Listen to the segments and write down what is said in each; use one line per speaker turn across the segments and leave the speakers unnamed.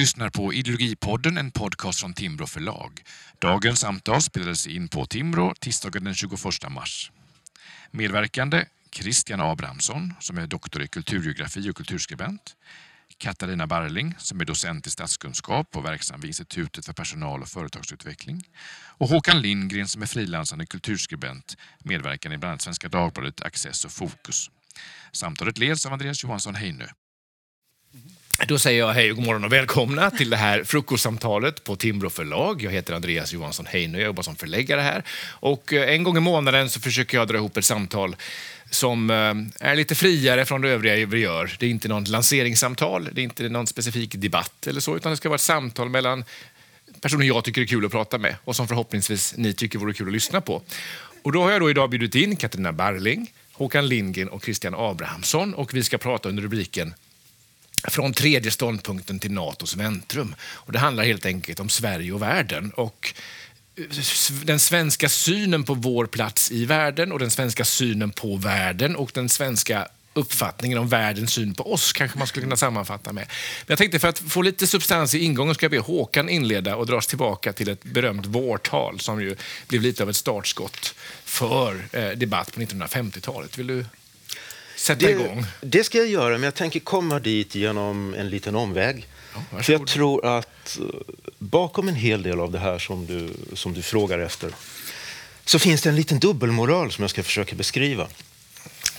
lyssnar på Ideologipodden, en podcast från Timbro förlag. Dagens samtal spelades in på Timbro tisdagen den 21 mars. Medverkande Christian Abrahamsson som är doktor i kulturgeografi och kulturskribent. Katarina Barling som är docent i statskunskap och verksam vid Institutet för personal och företagsutveckling. Och Håkan Lindgren som är frilansande kulturskribent medverkande i bland annat Svenska Dagbladet, Access och Fokus. Samtalet leds av Andreas Johansson Heinö.
Då säger jag hej och god morgon och välkomna till det här frukostsamtalet på Timbro förlag. Jag heter Andreas Johansson Heinö, jag jobbar som förläggare här. Och eh, en gång i månaden så försöker jag dra ihop ett samtal som eh, är lite friare från det övriga vi gör. Det är inte något lanseringssamtal, det är inte någon specifik debatt eller så, utan det ska vara ett samtal mellan personer jag tycker är kul att prata med och som förhoppningsvis ni tycker vore kul att lyssna på. Och då har jag då idag bjudit in Katarina Barling, Håkan Lindgren och Christian Abrahamsson och vi ska prata under rubriken från tredje ståndpunkten till Natos väntrum. Och det handlar helt enkelt om Sverige och världen. Och eh, den svenska synen på vår plats i världen och den svenska synen på världen och den svenska uppfattningen om världens syn på oss, kanske man skulle kunna sammanfatta med. Men jag tänkte för att få lite substans i ingången ska jag be Håkan inleda och dras tillbaka till ett berömt vårtal som ju blev lite av ett startskott för eh, debatt på 1950-talet. Vill du sätta
det,
igång?
Det ska jag göra, men jag tänker komma dit genom en liten omväg.
Ja,
För jag tror att eh, bakom en hel del av det här som du, som du frågar efter så finns det en liten dubbelmoral som jag ska försöka beskriva.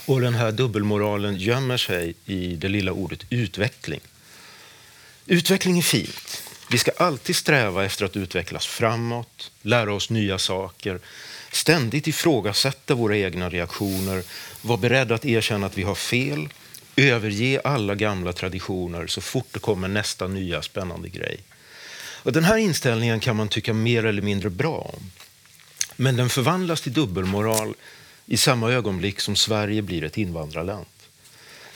Och den här dubbelmoralen gömmer sig i det lilla ordet utveckling. Utveckling är fint. Vi ska alltid sträva efter att utvecklas framåt, lära oss nya saker, ständigt ifrågasätta våra egna reaktioner, vara beredda att erkänna att vi har fel, överge alla gamla traditioner så fort det kommer nästa nya spännande grej. Och den här inställningen kan man tycka mer eller mindre bra om. Men den förvandlas till dubbelmoral i samma ögonblick som Sverige blir ett invandrarland.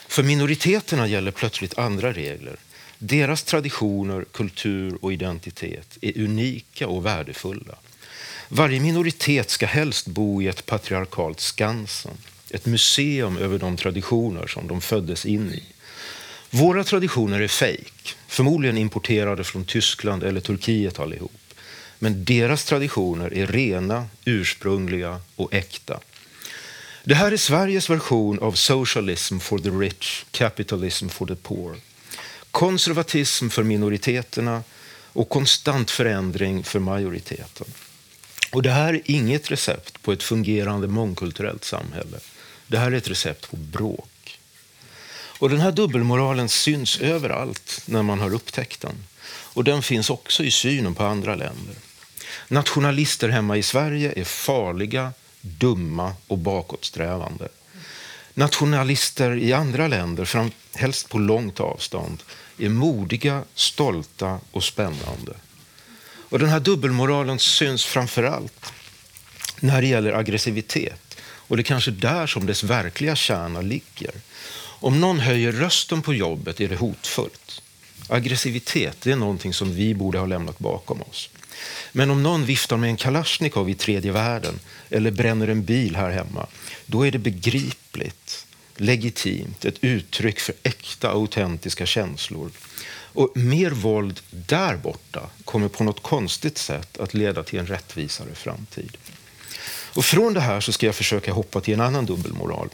För minoriteterna gäller plötsligt andra regler. Deras traditioner, kultur och identitet är unika och värdefulla. Varje minoritet ska helst bo i ett patriarkalt Skansen, ett museum över de traditioner som de föddes in i. Våra traditioner är fejk, förmodligen importerade från Tyskland eller Turkiet allihop. Men deras traditioner är rena, ursprungliga och äkta. Det här är Sveriges version av socialism for the rich, capitalism for the poor. Konservatism för minoriteterna och konstant förändring för majoriteten. Och det här är inget recept på ett fungerande mångkulturellt samhälle. Det här är ett recept på bråk. Och den här dubbelmoralen syns överallt när man har upptäckt den. Och den finns också i synen på andra länder. Nationalister hemma i Sverige är farliga, dumma och bakåtsträvande. Nationalister i andra länder, helst på långt avstånd, är modiga, stolta och spännande. Och den här dubbelmoralen syns framför allt när det gäller aggressivitet. Och det är kanske där som dess verkliga kärna ligger. Om någon höjer rösten på jobbet är det hotfullt. Aggressivitet det är någonting som vi borde ha lämnat bakom oss. Men om någon viftar med en kalasjnikov i tredje världen eller bränner en bil här hemma, då är det begripligt, legitimt, ett uttryck för äkta, autentiska känslor. Och mer våld där borta kommer på något konstigt sätt att leda till en rättvisare framtid. Och från det här så ska jag försöka hoppa till en annan dubbelmoral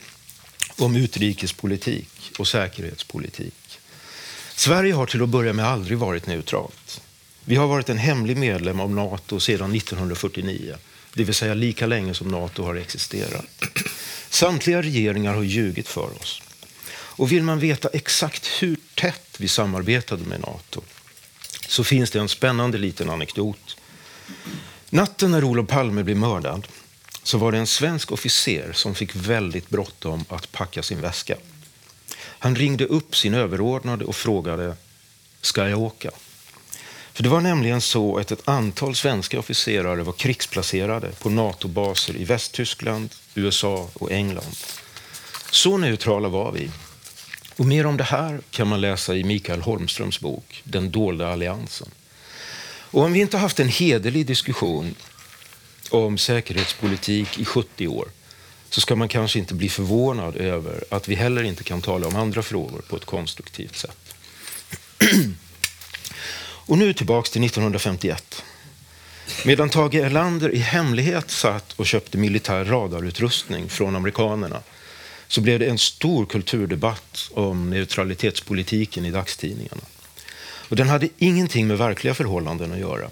om utrikespolitik och säkerhetspolitik. Sverige har till att börja med aldrig varit neutralt. Vi har varit en hemlig medlem av Nato sedan 1949, det vill säga lika länge som Nato har existerat. Samtliga regeringar har ljugit för oss. Och vill man veta exakt hur tätt vi samarbetade med Nato så finns det en spännande liten anekdot. Natten när Olof Palme blev mördad så var det en svensk officer som fick väldigt bråttom att packa sin väska. Han ringde upp sin överordnade och frågade ska jag åka? För Det var nämligen så att ett antal svenska officerare var krigsplacerade på NATO-baser i Västtyskland, USA och England. Så neutrala var vi. Och mer om det här kan man läsa i Mikael Holmströms bok Den dolda alliansen. Och om vi inte haft en hederlig diskussion om säkerhetspolitik i 70 år så ska man kanske inte bli förvånad över att vi heller inte kan tala om andra frågor på ett konstruktivt sätt. Och nu tillbaks till 1951. Medan Tage Erlander i hemlighet satt och köpte militär radarutrustning från amerikanerna så blev det en stor kulturdebatt om neutralitetspolitiken i dagstidningarna. Och den hade ingenting med verkliga förhållanden att göra.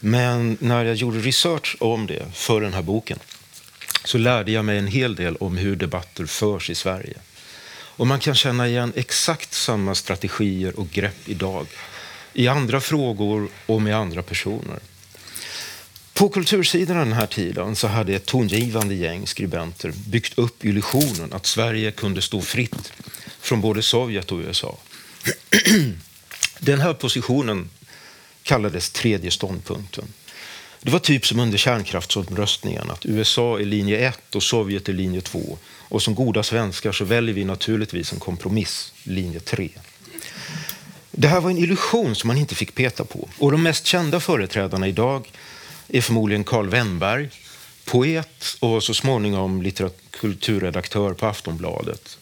Men när jag gjorde research om det för den här boken så lärde jag mig en hel del om hur debatter förs i Sverige. Och man kan känna igen exakt samma strategier och grepp idag i andra frågor och med andra personer. På kultursidan den här tiden så hade ett tongivande gäng skribenter byggt upp illusionen att Sverige kunde stå fritt från både Sovjet och USA. Den här positionen kallades tredje ståndpunkten. Det var typ som under kärnkraftsomröstningen, att USA är linje 1 och Sovjet är linje 2. Och som goda svenskar så väljer vi naturligtvis en kompromiss, linje 3. Det här var en illusion som man inte fick peta på. Och de mest kända företrädarna idag är förmodligen Karl Wennberg, poet och så småningom litteraturredaktör på Aftonbladet.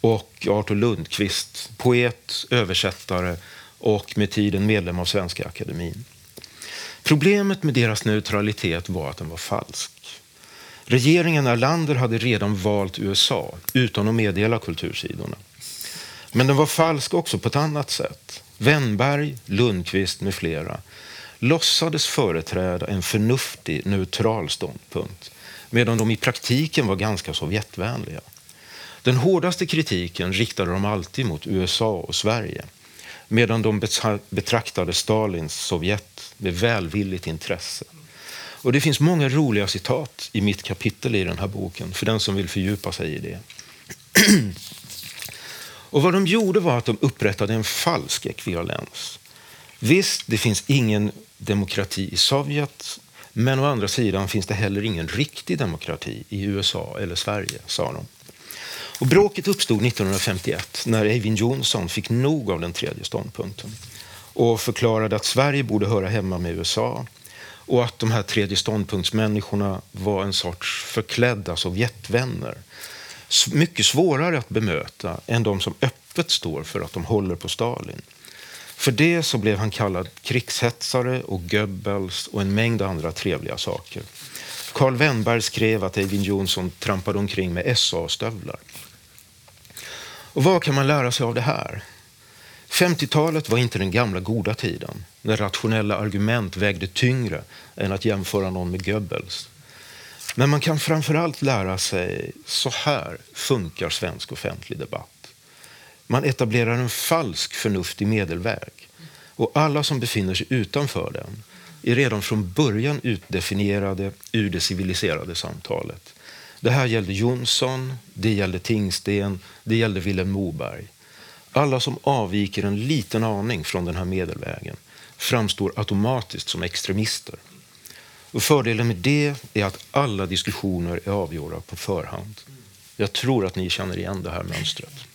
Och Artur Lundqvist, poet, översättare och med tiden medlem av Svenska Akademin. Problemet med deras neutralitet var att den var falsk. Regeringen Erlander hade redan valt USA utan att meddela kultursidorna. Men den var falsk också på ett annat sätt. Wennberg, Lundqvist med flera låtsades företräda en förnuftig, neutral ståndpunkt medan de i praktiken var ganska Sovjetvänliga. Den hårdaste kritiken riktade de alltid mot USA och Sverige medan de betraktade Stalins Sovjet med välvilligt intresse. Och Det finns många roliga citat i mitt kapitel i den här boken för den som vill fördjupa sig i det. och Vad de gjorde var att de upprättade en falsk ekvivalens. Visst, det finns ingen demokrati i Sovjet men å andra sidan finns det heller ingen riktig demokrati i USA eller Sverige, sa de. Och bråket uppstod 1951 när Eivind Johnson fick nog av den tredje ståndpunkten och förklarade att Sverige borde höra hemma med USA och att de här tredje ståndpunktsmänniskorna var en sorts förklädda Sovjetvänner. Mycket svårare att bemöta än de som öppet står för att de håller på Stalin. För det så blev han kallad krigshetsare och Goebbels och en mängd andra trevliga saker. Karl Wennberg skrev att Eivind Johnson trampade omkring med SA-stövlar. Och vad kan man lära sig av det här? 50-talet var inte den gamla goda tiden när rationella argument vägde tyngre än att jämföra någon med Goebbels. Men man kan framförallt lära sig så här funkar svensk offentlig debatt. Man etablerar en falsk förnuftig medelväg och alla som befinner sig utanför den är redan från början utdefinierade ur det civiliserade samtalet. Det här gällde Jonsson, det gällde Tingsten, det gällde Vilhelm Moberg. Alla som avviker en liten aning från den här medelvägen framstår automatiskt som extremister. Och fördelen med det är att alla diskussioner är avgjorda på förhand. Jag tror att ni känner igen det här mönstret.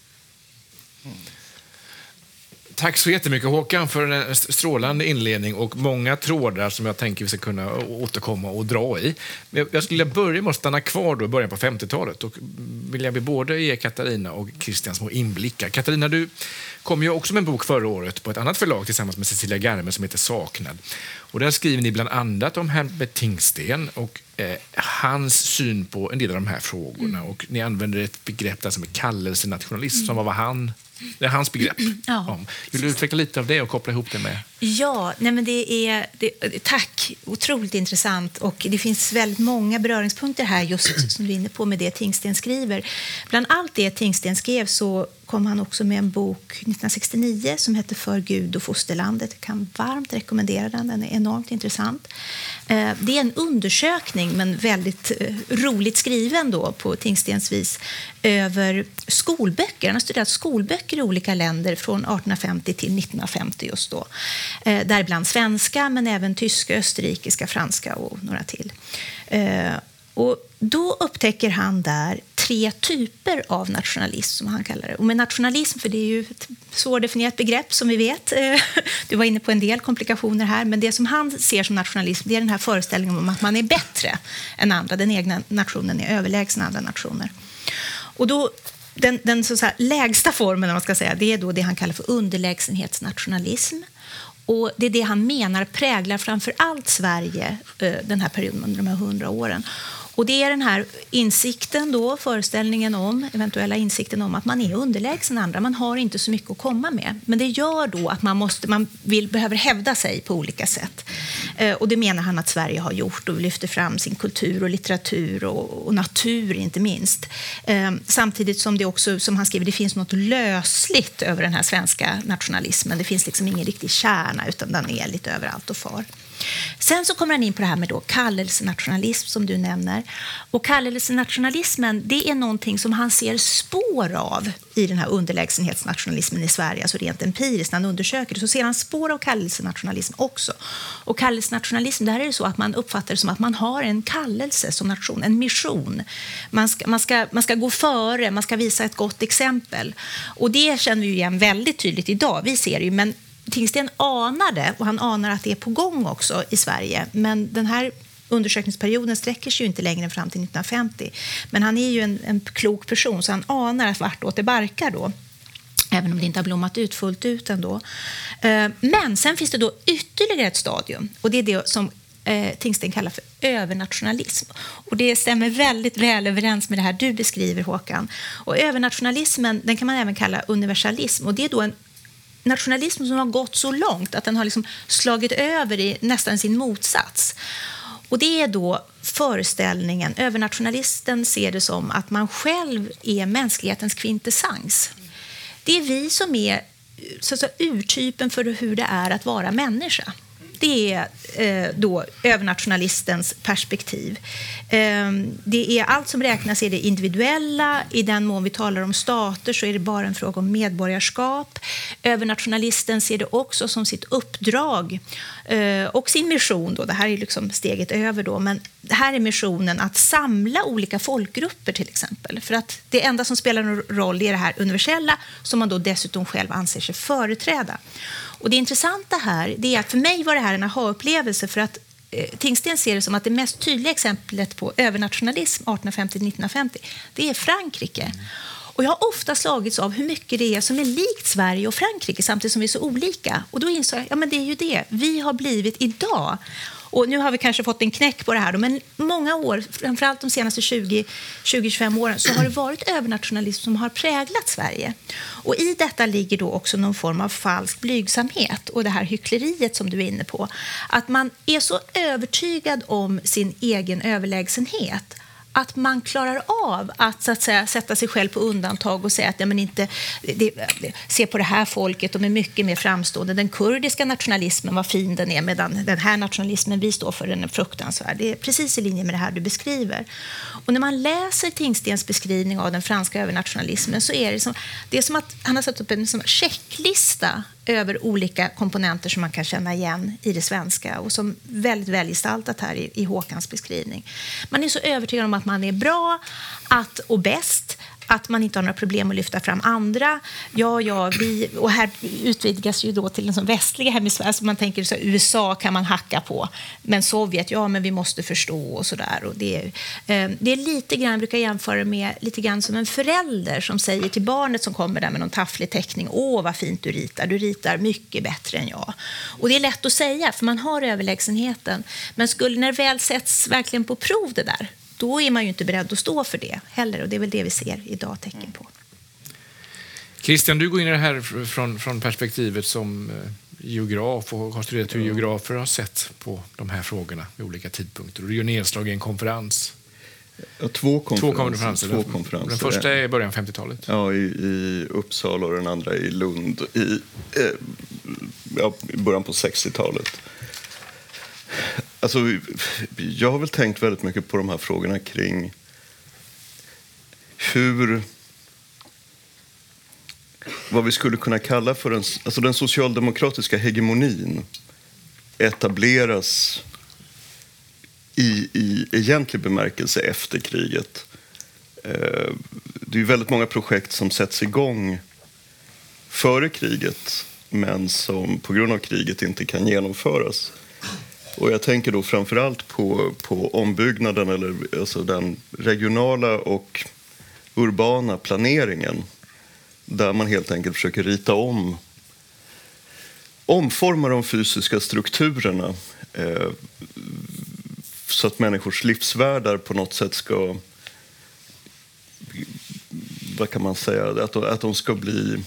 Tack så jättemycket Håkan för en strålande inledning och många trådar som jag tänker vi ska kunna återkomma och dra i. Jag skulle börja med att stanna kvar då i början på 50-talet och vill jag både ge Katarina och Christian små inblickar. Katarina, du kom ju också med en bok förra året på ett annat förlag tillsammans med Cecilia Garme som heter Saknad. Och där skriver ni bland annat om Herbert Tingsten och eh, hans syn på en del av de här frågorna. Och ni använder ett begrepp där som är kallelsenationalism, som var han det är hans begrepp. Ja. Vill du utveckla lite av det och koppla ihop det med...
Ja, nej men det är, det, tack. Otroligt intressant. Och Det finns väldigt många beröringspunkter här, just som du är inne på, med det Tingsten skriver. Bland allt det Tingsten skrev så kom han också med en bok 1969 som heter För Gud och fosterlandet. Jag kan varmt rekommendera den. Den är enormt intressant. Eh, det är en undersökning, men väldigt eh, roligt skriven då, på Tingstens vis, över skolböcker. Han har studerat skolböcker i olika länder från 1850 till 1950 just då. Eh, däribland svenska, men även tyska, österrikiska, franska och några till. Eh, och då upptäcker han där tre typer av nationalism, som han kallar det. Och med nationalism, för det är ju ett svårdefinierat begrepp som vi vet. Eh, du var inne på en del komplikationer här, men det som han ser som nationalism det är den här föreställningen om att man är bättre än andra. Den egna nationen är överlägsen andra nationer. Och då, den den så säga, lägsta formen, man ska säga, det är då det han kallar för underlägsenhetsnationalism. Och Det är det han menar präglar framför allt Sverige eh, den här perioden under de här hundra åren. Och det är den här insikten då, föreställningen om, eventuella insikten om att man är underlägsen andra. Man har inte så mycket att komma med. Men det gör då att man, måste, man vill, behöver hävda sig på olika sätt. Eh, och det menar han att Sverige har gjort och lyfter fram sin kultur och litteratur och, och natur inte minst. Eh, samtidigt som det också, som han skriver, det finns något lösligt över den här svenska nationalismen. Det finns liksom ingen riktig kärna utan den är lite överallt och far. Sen så kommer han in på det här med då kallelsenationalism som du nämner. Och kallelsenationalismen det är någonting som han ser spår av i den här underlägsenhetsnationalismen i Sverige, alltså rent empiriskt när han undersöker det, så ser han spår av kallelsenationalism också. Och kallelsenationalism, där är det så att man uppfattar det som att man har en kallelse som nation, en mission. Man ska, man ska, man ska gå före, man ska visa ett gott exempel. Och det känner vi igen väldigt tydligt idag. Vi ser det ju, men Tingsten anar det och han anar att det är på gång också i Sverige. Men den här undersökningsperioden sträcker sig ju inte längre fram till 1950. Men han är ju en, en klok person så han anar att vartåt det barkar då. Även om det inte har blommat ut fullt ut ändå. Eh, men sen finns det då ytterligare ett stadium och det är det som eh, Tingsten kallar för övernationalism. Och det stämmer väldigt väl överens med det här du beskriver, Håkan. Och övernationalismen den kan man även kalla universalism. Och det är då en nationalism som har gått så långt att den har liksom slagit över i nästan sin motsats. Och det är då föreställningen, övernationalisten ser det som att man själv är mänsklighetens kvintessens. Det är vi som är så att säga, urtypen för hur det är att vara människa. Det är eh, då övernationalistens perspektiv. Eh, det är allt som räknas är det individuella. I den mån vi talar om stater så är det bara en fråga om medborgarskap. Övernationalisten ser det också som sitt uppdrag eh, och sin mission. Då. Det här är liksom steget över. Då, men det här är missionen att samla olika folkgrupper till exempel. För att det enda som spelar någon roll är det här universella som man då dessutom själv anser sig företräda. Och det intressanta här det är att för mig var det här en aha-upplevelse för att eh, Tingsten ser det som att det mest tydliga exemplet på övernationalism 1850-1950 det är Frankrike. Och jag har ofta slagits av hur mycket det är som är likt Sverige och Frankrike samtidigt som vi är så olika. Och då insåg jag ja, det är ju det. Vi har blivit idag och nu har vi kanske fått en knäck på det här, men många år, framförallt de senaste 20-25 åren, så har det varit övernationalism som har präglat Sverige. Och i detta ligger då också någon form av falsk blygsamhet och det här hyckleriet som du är inne på. Att man är så övertygad om sin egen överlägsenhet att man klarar av att, så att säga, sätta sig själv på undantag och säga att ja, men inte, det, se på det här folket, de är mycket mer framstående. Den kurdiska nationalismen, vad fin den är, medan den här nationalismen vi står för, den är fruktansvärd. Det är precis i linje med det här du beskriver. Och när man läser Tingstens beskrivning av den franska övernationalismen så är det som, det är som att han har satt upp en som checklista över olika komponenter som man kan känna igen i det svenska och som väldigt välgestaltat här i, i Håkans beskrivning. Man är så övertygad om att man är bra att, och bäst att man inte har några problem att lyfta fram andra. Ja, ja, vi, och här utvidgas ju då till den västliga hemisfären. Alltså man tänker så USA kan man hacka på, men Sovjet, ja, men vi måste förstå och så där. det, eh, det är lite grann, jag brukar jämföra med lite grann som en förälder som säger till barnet som kommer där med någon tafflig teckning, åh vad fint du ritar, du ritar mycket bättre än jag. Och det är lätt att säga, för man har överlägsenheten. Men skulle när det väl sätts verkligen på prov det där, då är man ju inte beredd att stå för det heller. Och det är väl det vi ser idag tecken på.
Christian, du går in i det här från, från perspektivet som eh, geograf och har studerat hur geografer har sett på de här frågorna vid olika tidpunkter. Och du gör nedslag i en konferens.
Ja, två konferenser. Två konferenser.
Två konferenser. Den första är i början av 50-talet.
Ja, i, i, Uppsala och den andra i Lund i, eh, ja, i början på 60-talet. Alltså, jag har väl tänkt väldigt mycket på de här frågorna kring hur vad vi skulle kunna kalla för en, alltså den socialdemokratiska hegemonin etableras i, i egentlig bemärkelse efter kriget. Eh, det är väldigt många projekt som sätts igång före kriget men som på grund av kriget inte kan genomföras. Och jag tänker då framförallt på, på ombyggnaden, eller alltså den regionala och urbana planeringen där man helt enkelt försöker rita om omforma de fysiska strukturerna eh, så att människors livsvärldar på något sätt ska... Vad kan man säga? Att de, att de ska bli...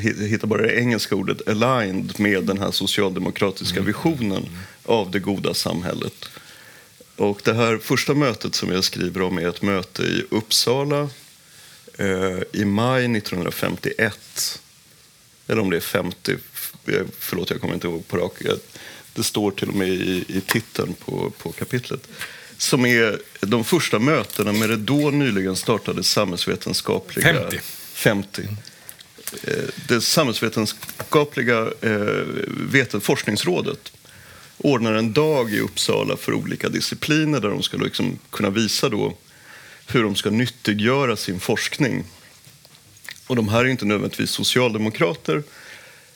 Hittar bara det engelska ordet aligned med den här socialdemokratiska visionen av det goda samhället. Och det här första mötet som jag skriver om är ett möte i Uppsala eh, i maj 1951. Eller om det är 50, förlåt jag kommer inte ihåg på rak. Det står till och med i, i titeln på, på kapitlet. Som är de första mötena med det då nyligen startade samhällsvetenskapliga...
50.
50. Eh, det samhällsvetenskapliga eh, forskningsrådet ordnar en dag i Uppsala för olika discipliner där de ska liksom kunna visa då hur de ska nyttiggöra sin forskning. Och de här är inte nödvändigtvis socialdemokrater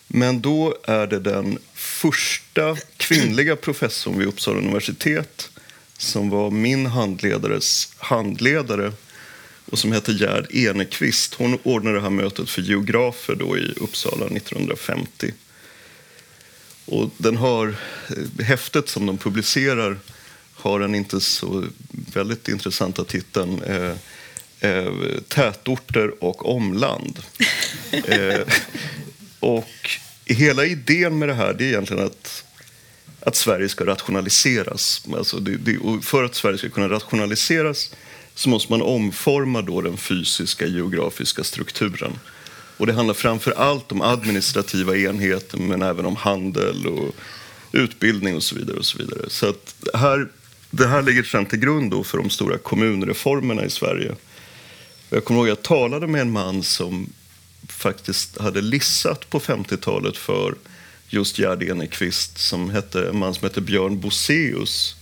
men då är det den första kvinnliga professorn vid Uppsala universitet som var min handledares handledare och som hette Gerd Enekvist. Hon ordnade det här mötet för geografer då i Uppsala 1950. Och den har, eh, häftet som de publicerar har den inte så väldigt intressanta titeln eh, eh, Tätorter och omland. eh, och hela idén med det här det är egentligen att, att Sverige ska rationaliseras. Alltså det, det, för att Sverige ska kunna rationaliseras så måste man omforma då den fysiska geografiska strukturen. Och det handlar framför allt om administrativa enheter men även om handel och utbildning och så vidare. Och så vidare. Så att här, det här ligger sedan till grund för de stora kommunreformerna i Sverige. Jag kommer ihåg att jag talade med en man som faktiskt hade lissat på 50-talet för just Gerd Enekvist, som hette, en man som hette Björn Boseus.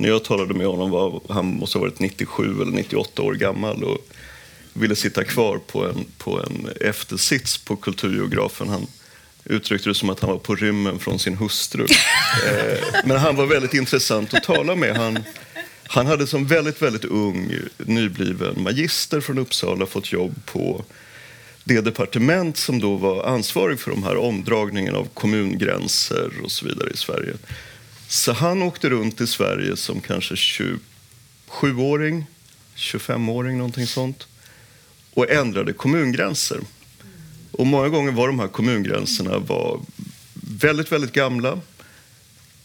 När jag talade med honom var han måste ha varit 97 eller 98 år gammal och ville sitta kvar på en, på en eftersits på kulturgeografen. Han uttryckte det som att han var på rymmen från sin hustru. eh, men han var väldigt intressant att tala med. Han, han hade som väldigt, väldigt ung nybliven magister från Uppsala fått jobb på det departement som då var ansvarig för de här omdragningen av kommungränser och så vidare i Sverige. Så han åkte runt i Sverige som kanske 27-åring, 25-åring, någonting sånt och ändrade kommungränser. Och många gånger var de här kommungränserna var väldigt, väldigt gamla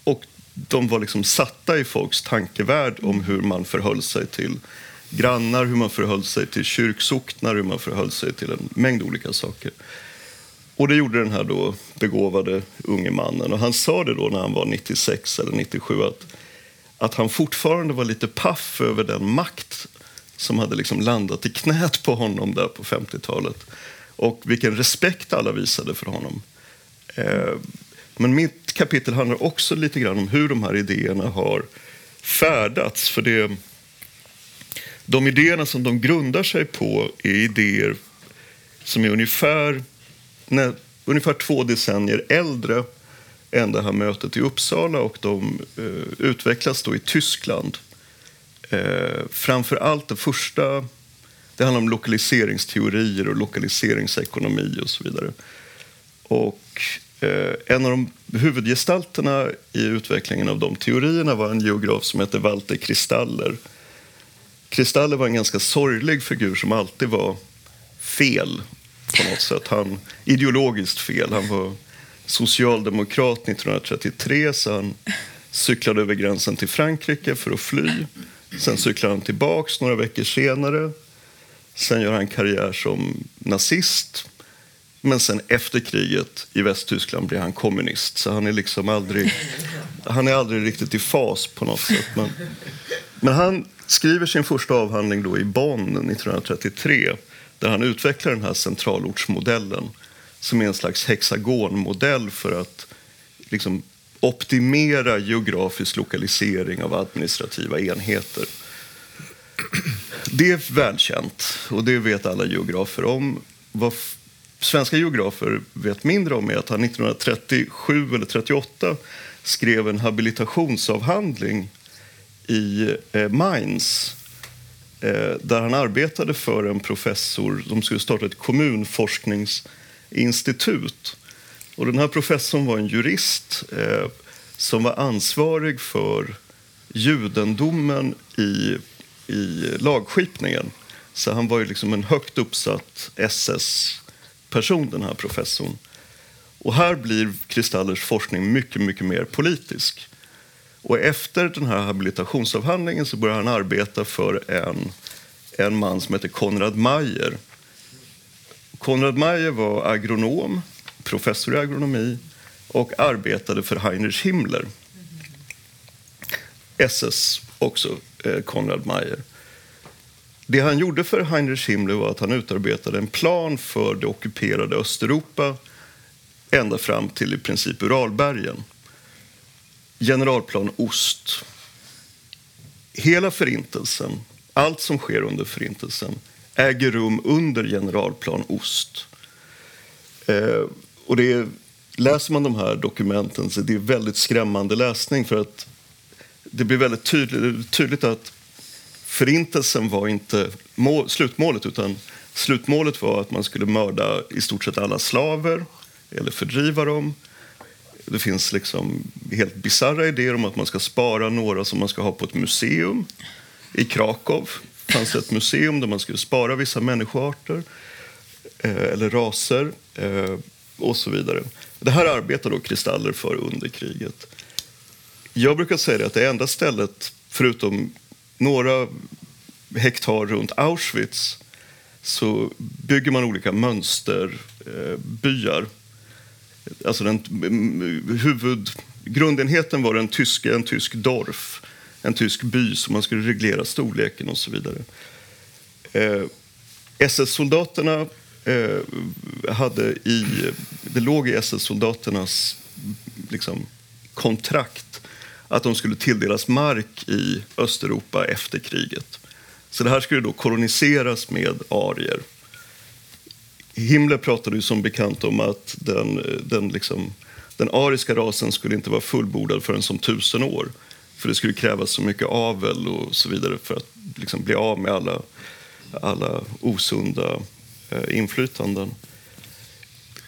och de var liksom satta i folks tankevärld om hur man förhöll sig till grannar, hur man förhöll sig till kyrksocknar, hur man förhöll sig till en mängd olika saker. Och det gjorde den här då begåvade unge mannen. Och han sa det då när han var 96 eller 97 att, att han fortfarande var lite paff över den makt som hade liksom landat i knät på honom där på 50-talet. Och vilken respekt alla visade för honom. Eh, men mitt kapitel handlar också lite grann om hur de här idéerna har färdats. För det, de idéerna som de grundar sig på är idéer som är ungefär, när, ungefär två decennier äldre än det här mötet i Uppsala och de eh, utvecklas då i Tyskland. Eh, framför allt det första, det handlar om lokaliseringsteorier och lokaliseringsekonomi och så vidare. Och eh, en av de huvudgestalterna i utvecklingen av de teorierna var en geograf som hette Walter Kristaller Kristaller var en ganska sorglig figur som alltid var fel på något sätt. Han, ideologiskt fel. Han var socialdemokrat 1933 så han cyklade över gränsen till Frankrike för att fly. Sen cyklar han tillbaks några veckor senare. Sen gör han karriär som nazist. Men sen efter kriget i Västtyskland blir han kommunist. Så han är liksom aldrig, han är aldrig riktigt i fas på något sätt. Men, men han skriver sin första avhandling då i Bonn 1933 där han utvecklar den här centralortsmodellen som är en slags hexagonmodell för att liksom, optimera geografisk lokalisering av administrativa enheter. Det är välkänt och det vet alla geografer om. Vad svenska geografer vet mindre om är att han 1937 eller 38 skrev en habilitationsavhandling i eh, Mainz Eh, där han arbetade för en professor som skulle starta ett kommunforskningsinstitut Och den här professorn var en jurist eh, som var ansvarig för judendomen i, i lagskipningen. Så han var ju liksom en högt uppsatt SS-person, den här professorn. Och här blir Kristallers forskning mycket, mycket mer politisk. Och efter den här habilitationsavhandlingen så började han arbeta för en, en man som heter Konrad Mayer. Konrad Mayer var agronom, professor i agronomi och arbetade för Heinrich Himmler. SS också, eh, Konrad Mayer. Det han gjorde för Heinrich Himmler var att han utarbetade en plan för det ockuperade Östeuropa ända fram till i princip Uralbergen. Generalplan Ost. Hela Förintelsen, allt som sker under Förintelsen äger rum under Generalplan Ost. Eh, och det är, läser man de här dokumenten så det är väldigt skrämmande läsning för att det blir väldigt tydligt, tydligt att Förintelsen var inte mål, slutmålet utan slutmålet var att man skulle mörda i stort sett alla slaver eller fördriva dem. Det finns liksom helt bizarra idéer om att man ska spara några som man ska ha på ett museum. I Krakow fanns ett museum där man skulle spara vissa människoarter eh, eller raser eh, och så vidare. Det här arbetar då kristaller för under kriget. Jag brukar säga att det enda stället, förutom några hektar runt Auschwitz, så bygger man olika mönsterbyar. Eh, Alltså den, mm, huvud, grundenheten var en tysk, en tysk dorf, en tysk by som man skulle reglera storleken och så vidare. Eh, SS-soldaterna eh, hade i, det låg i SS-soldaternas liksom, kontrakt att de skulle tilldelas mark i Östeuropa efter kriget. Så det här skulle då koloniseras med arier. Himmler pratade ju som bekant om att den, den, liksom, den ariska rasen skulle inte vara fullbordad förrän som tusen år. För det skulle krävas så mycket avel och så vidare för att liksom bli av med alla, alla osunda eh, inflytanden.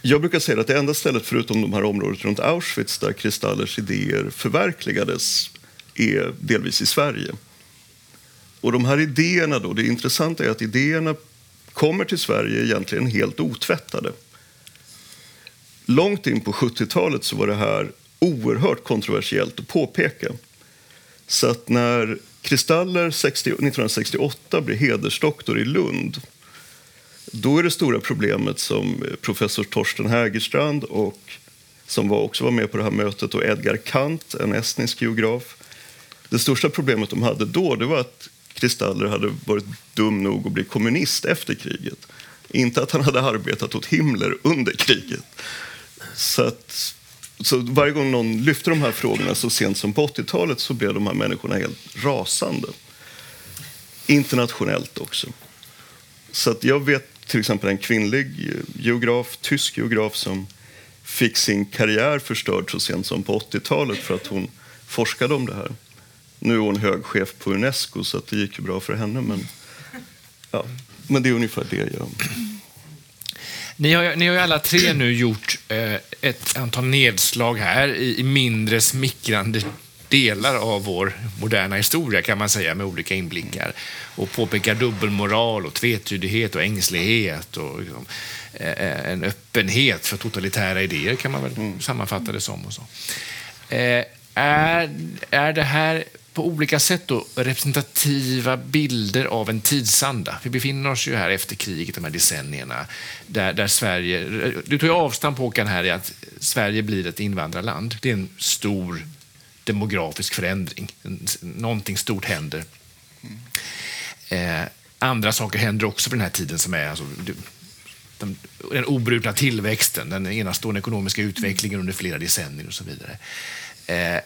Jag brukar säga att det enda stället förutom de här området runt Auschwitz där Kristallers idéer förverkligades är delvis i Sverige. Och de här idéerna då, det intressanta är att idéerna kommer till Sverige egentligen helt otvättade. Långt in på 70-talet så var det här oerhört kontroversiellt att påpeka. Så att när Kristaller 60, 1968 blir hedersdoktor i Lund då är det stora problemet som professor Torsten Hägerstrand och som var, också var med på det här mötet och Edgar Kant, en estnisk geograf. Det största problemet de hade då det var att Kristaller hade varit dum nog att bli kommunist efter kriget. Inte att han hade arbetat åt Himmler under kriget. Så, att, så varje gång någon lyfte de här frågorna så sent som på 80-talet så blev de här människorna helt rasande. Internationellt också. Så att jag vet till exempel en kvinnlig geograf, tysk geograf som fick sin karriär förstörd så sent som på 80-talet för att hon forskade om det här. Nu är hon hög chef på Unesco så det gick ju bra för henne. Men, ja. men det är ungefär det jag...
Ni har, ni har ju alla tre nu gjort eh, ett antal nedslag här i, i mindre smickrande delar av vår moderna historia kan man säga med olika inblickar och påpekar dubbelmoral och tvetydighet och ängslighet och liksom, eh, en öppenhet för totalitära idéer kan man väl mm. sammanfatta det som. Och så. Eh, är, är det här på olika sätt då representativa bilder av en tidsanda. Vi befinner oss ju här efter kriget, de här decennierna, där, där Sverige... Du tar ju avstamp, Håkan, här i att Sverige blir ett invandrarland. Det är en stor demografisk förändring. Någonting stort händer. Eh, andra saker händer också på den här tiden som är alltså, den, den obrutna tillväxten, den enastående ekonomiska utvecklingen under flera decennier och så vidare. Eh,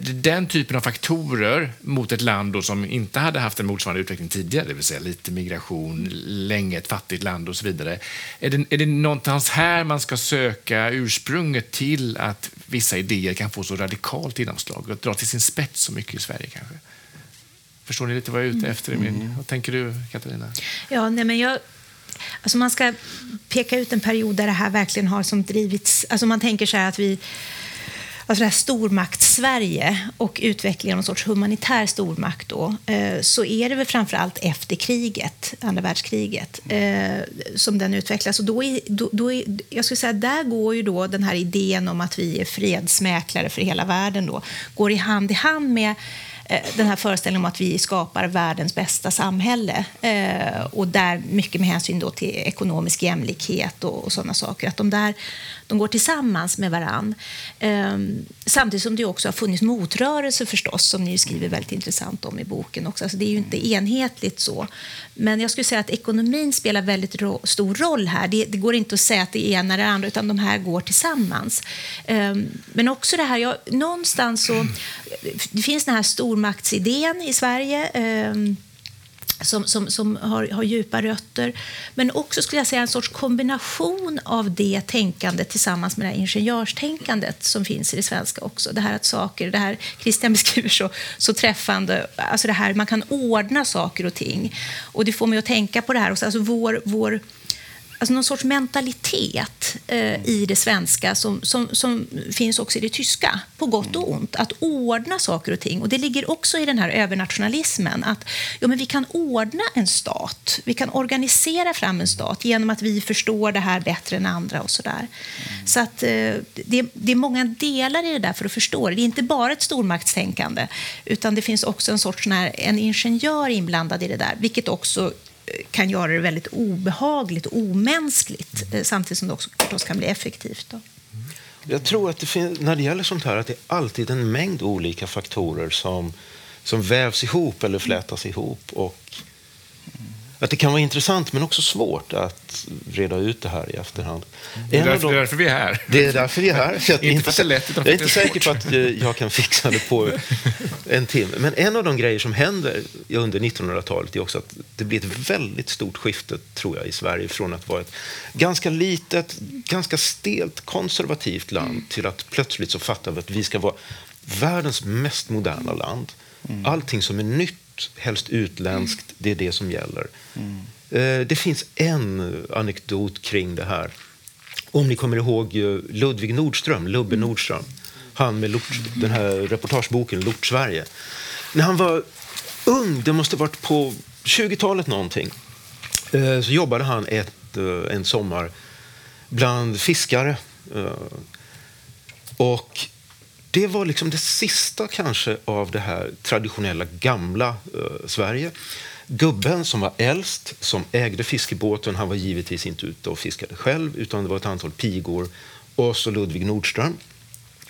den typen av faktorer mot ett land som inte hade haft en motsvarande utveckling tidigare, det vill säga lite migration, länge ett fattigt land och så vidare. Är det, är det någonstans här man ska söka ursprunget till att vissa idéer kan få så radikalt genomslag och dra till sin spets så mycket i Sverige kanske? Förstår ni lite vad jag är ute efter? Mm. Vad tänker du, Katarina?
Ja, nej, men jag Alltså man ska peka ut en period där det här verkligen har som drivits... Alltså man tänker så här att vi alltså det här stormakts-Sverige och utvecklingen av någon sorts humanitär stormakt då, eh, så är det väl framför allt efter kriget, andra världskriget, eh, som den utvecklas. Och då är, då, då är, jag skulle säga, där går ju då den här idén om att vi är fredsmäklare för hela världen då, går i hand i hand med den här föreställningen om att vi skapar världens bästa samhälle eh, och där mycket med hänsyn då till ekonomisk jämlikhet och, och sådana saker. Att de där de går tillsammans med varann. Eh, samtidigt som det också har funnits motrörelser förstås, som ni skriver väldigt intressant om i boken. också. Alltså det är ju inte enhetligt så. Men jag skulle säga att ekonomin spelar väldigt ro stor roll här. Det, det, går inte att säga att det ena eller det andra, utan de här går tillsammans. Eh, men också det här, jag, någonstans så... Det finns den här stormaktsidén i Sverige. Ehm, som, som, som har, har, djupa rötter. Men också skulle jag säga en sorts kombination av det tänkandet tillsammans med det här ingenjörstänkandet som finns i det svenska också. Det här att saker, det här Christian beskriver så, så träffande, alltså det här man kan ordna saker och ting. Och det får mig att tänka på det här, alltså vår, vår alltså någon sorts mentalitet eh, i det svenska som, som, som, finns också i det tyska, på gott och ont. Att ordna saker och ting. Och Det ligger också i den här övernationalismen. Att ja, men vi kan ordna en stat, vi kan organisera fram en stat genom att vi förstår det här bättre än andra. och Så, där. Mm. så att, eh, det, det, är många delar i det där för att förstå det. Det är inte bara ett stormaktstänkande, utan det finns också en sorts här, en ingenjör inblandad i det där, vilket också kan göra det väldigt obehagligt och omänskligt eh, samtidigt som det också förstås kan bli effektivt. Då. Mm.
Jag tror att det finns, när det gäller sånt här att det är alltid en mängd olika faktorer som, som vävs ihop eller flätas ihop. Och att det kan vara intressant men också svårt att reda ut det här i efterhand.
Det är därför, de, det är därför vi är här.
Det är därför vi är här.
Så inte, inte för lätt,
jag är inte säker på att jag kan fixa det på en timme. Men en av de grejer som händer under 1900-talet är också att det blir ett väldigt stort skifte, tror jag, i Sverige från att vara ett ganska litet, ganska stelt konservativt land till att plötsligt så fattar vi att vi ska vara världens mest moderna land. Mm. Allting som är nytt helst utländskt, det är det som gäller. Mm. Det finns en anekdot kring det här. Om ni kommer ihåg eh, Ludvig Nordström, Lubbe mm. Nordström. Han med Lort, den här reportageboken Lort Sverige. När han var ung, det måste ha varit på 20-talet någonting, eh, så jobbade han ett, en sommar bland fiskare. Och det var liksom det sista kanske av det här traditionella gamla eh, Sverige. Gubben som var äldst, som ägde fiskebåten, han var givetvis inte ute och fiskade själv utan det var ett antal pigor och så Ludvig Nordström.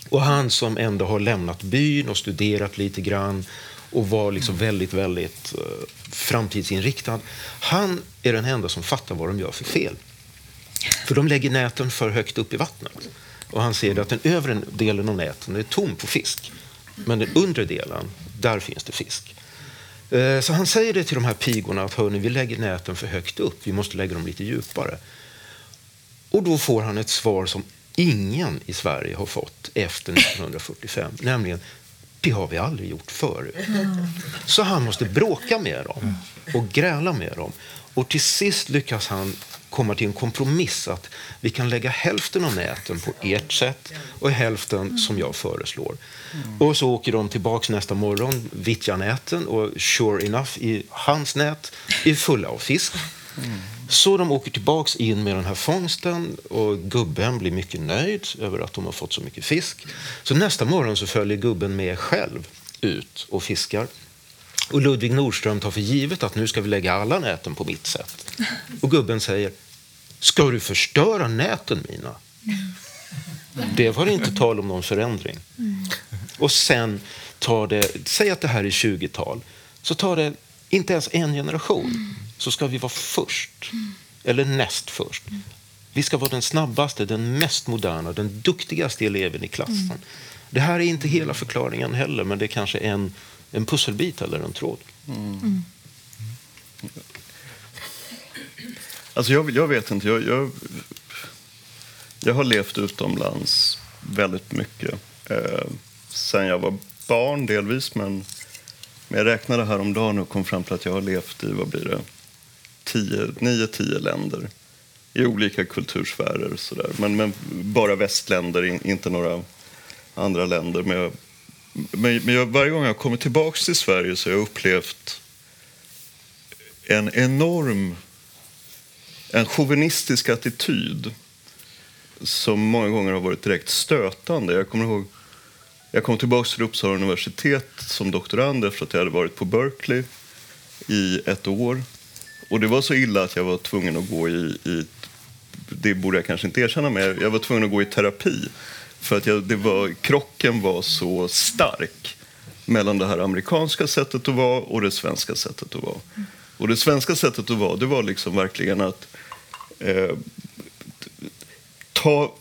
Och han som ändå har lämnat byn och studerat lite grann och var liksom väldigt, väldigt eh, framtidsinriktad. Han är den enda som fattar vad de gör för fel. För de lägger näten för högt upp i vattnet. Och han ser att den övre delen av näten är tom på fisk. Men den undre delen, där finns det fisk. Eh, så han säger det till de här pigorna att hörni, vi lägger näten för högt upp, vi måste lägga dem lite djupare. Och då får han ett svar som ingen i Sverige har fått efter 1945, nämligen det har vi aldrig gjort förut. Så han måste bråka med dem och gräla med dem. Och till sist lyckas han komma till en kompromiss att vi kan lägga hälften av näten på ert sätt och hälften som jag föreslår. Mm. Och så åker de tillbaks nästa morgon, vittjar näten och sure enough, i hans nät är fulla av fisk. Mm. Så de åker tillbaks in med den här fångsten och gubben blir mycket nöjd över att de har fått så mycket fisk. Så nästa morgon så följer gubben med själv ut och fiskar. Och Ludvig Nordström tar för givet att nu ska vi lägga alla näten på mitt sätt. Och gubben säger, ska du förstöra näten mina? Det var inte tal om någon förändring. Och sen tar det, säg att det här är 20-tal, så tar det inte ens en generation så ska vi vara först, eller näst först. Vi ska vara den snabbaste, den mest moderna, den duktigaste eleven i klassen. Det här är inte hela förklaringen heller, men det är kanske en en pusselbit eller en tråd. Mm.
Alltså jag, jag, vet inte. Jag, jag, jag, har levt utomlands väldigt mycket eh, sen jag var barn delvis. Men, men jag räknade häromdagen och kom fram till att jag har levt i vad blir det, nio, tio länder i olika kultursfärer. Så där. Men, men bara västländer, in, inte några andra länder. Men, jag, men, men jag, varje gång jag kommer tillbaka till Sverige så har jag upplevt en enorm en chauvinistisk attityd som många gånger har varit direkt stötande. Jag kommer ihåg jag kom tillbaka till Uppsala universitet som doktorand efter att jag hade varit på Berkeley i ett år. Och det var så illa att jag var tvungen att gå i, i det borde jag kanske inte erkänna, men jag var tvungen att gå i terapi. För att jag, det var, krocken var så stark mellan det här amerikanska sättet att vara och det svenska sättet att vara. Och det svenska sättet att vara, det var liksom verkligen att eh, ta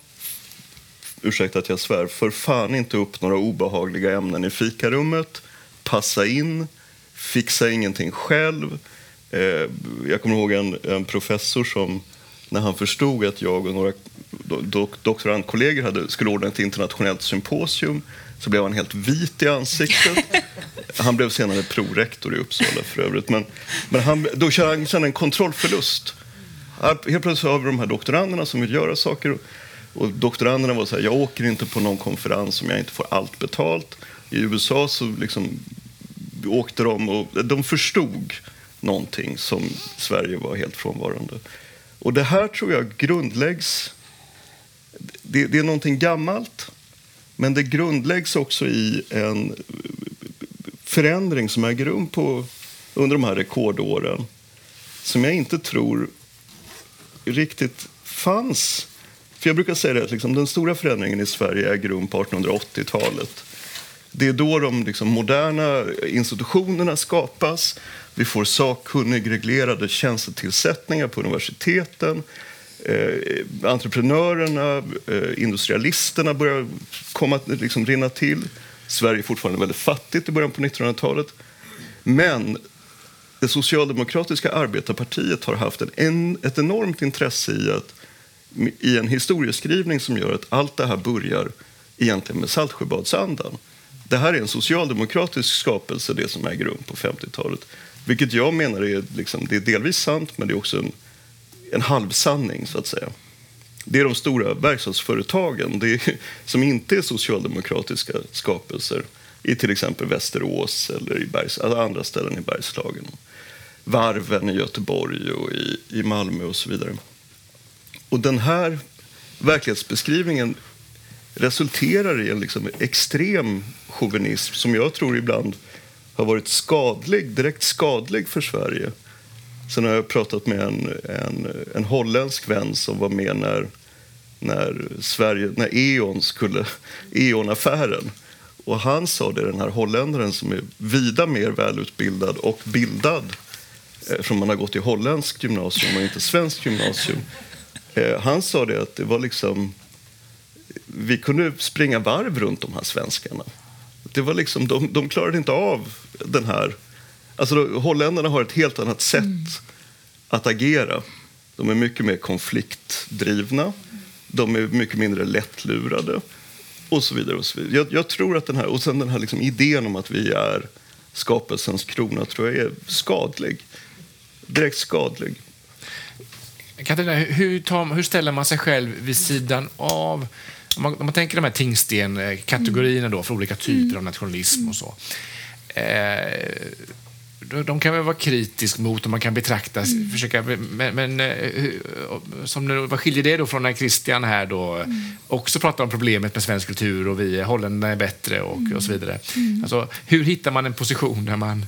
ursäkta att jag svär, för fan inte upp några obehagliga ämnen i fikarummet. Passa in, fixa ingenting själv. Eh, jag kommer ihåg en, en, professor som, när han förstod att jag och några dok doktorandkollegor hade, skulle ordna ett internationellt symposium så blev han helt vit i ansiktet. Han blev senare prorektor i Uppsala för övrigt. Men, men han, då kände han en kontrollförlust. Helt plötsligt har vi de här doktoranderna som vill göra saker och doktoranderna var så här, jag åker inte på någon konferens om jag inte får allt betalt. I USA så liksom åkte de och de förstod någonting som Sverige var helt frånvarande. Och det här tror jag grundläggs... Det, det är någonting gammalt, men det grundläggs också i en förändring som äger rum på, under de här rekordåren som jag inte tror riktigt fanns för jag brukar säga att liksom, den stora förändringen i Sverige äger rum på 1880-talet. Det är då de liksom, moderna institutionerna skapas. Vi får sakkunnigreglerade tjänstetillsättningar på universiteten. Eh, entreprenörerna, eh, industrialisterna börjar komma, liksom, rinna till. Sverige är fortfarande väldigt fattigt i början på 1900-talet. Men det socialdemokratiska arbetarpartiet har haft en, ett enormt intresse i att i en historieskrivning som gör att allt det här börjar egentligen med Saltsjöbadsandan. Det här är en socialdemokratisk skapelse, det som äger rum på 50-talet. Vilket jag menar är, liksom, det är delvis sant, men det är också en, en halvsanning, så att säga. Det är de stora verkstadsföretagen det är, som inte är socialdemokratiska skapelser i till exempel Västerås eller i Bergs, alltså andra ställen i Bergslagen. Varven i Göteborg och i, i Malmö och så vidare. Och den här verklighetsbeskrivningen resulterar i en liksom extrem chauvinism som jag tror ibland har varit skadlig, direkt skadlig för Sverige. Sen har jag pratat med en, en, en holländsk vän som var med när, när, Sverige, när E.ON skulle, E.ON-affären. Och han sa det, den här holländaren som är vida mer välutbildad och bildad eh, eftersom man har gått i holländskt gymnasium och inte svenskt gymnasium eh, han sa det att det var liksom... Vi kunde springa varv runt de här svenskarna. Det var liksom, de, de klarade inte av den här... Alltså, då, holländarna har ett helt annat sätt mm. att agera. De är mycket mer konfliktdrivna. De är mycket mindre lättlurade. Och så vidare. Och så vidare. Jag, jag tror att den här, och sen den här liksom idén om att vi är skapelsens krona tror jag är skadlig. Direkt skadlig.
Katarina, hur, tar, hur, ställer man sig själv vid sidan av... Om man, om man tänker de här tingsten-kategorierna då, för olika typer mm. av nationalism och så. Eh, de kan väl vara kritisk mot och man kan betrakta, mm. försöka, men, men eh, som, vad skiljer det då från när Christian här då mm. också pratar om problemet med svensk kultur och vi holländarna är bättre och, och så vidare. Mm. Alltså, hur hittar man en position där man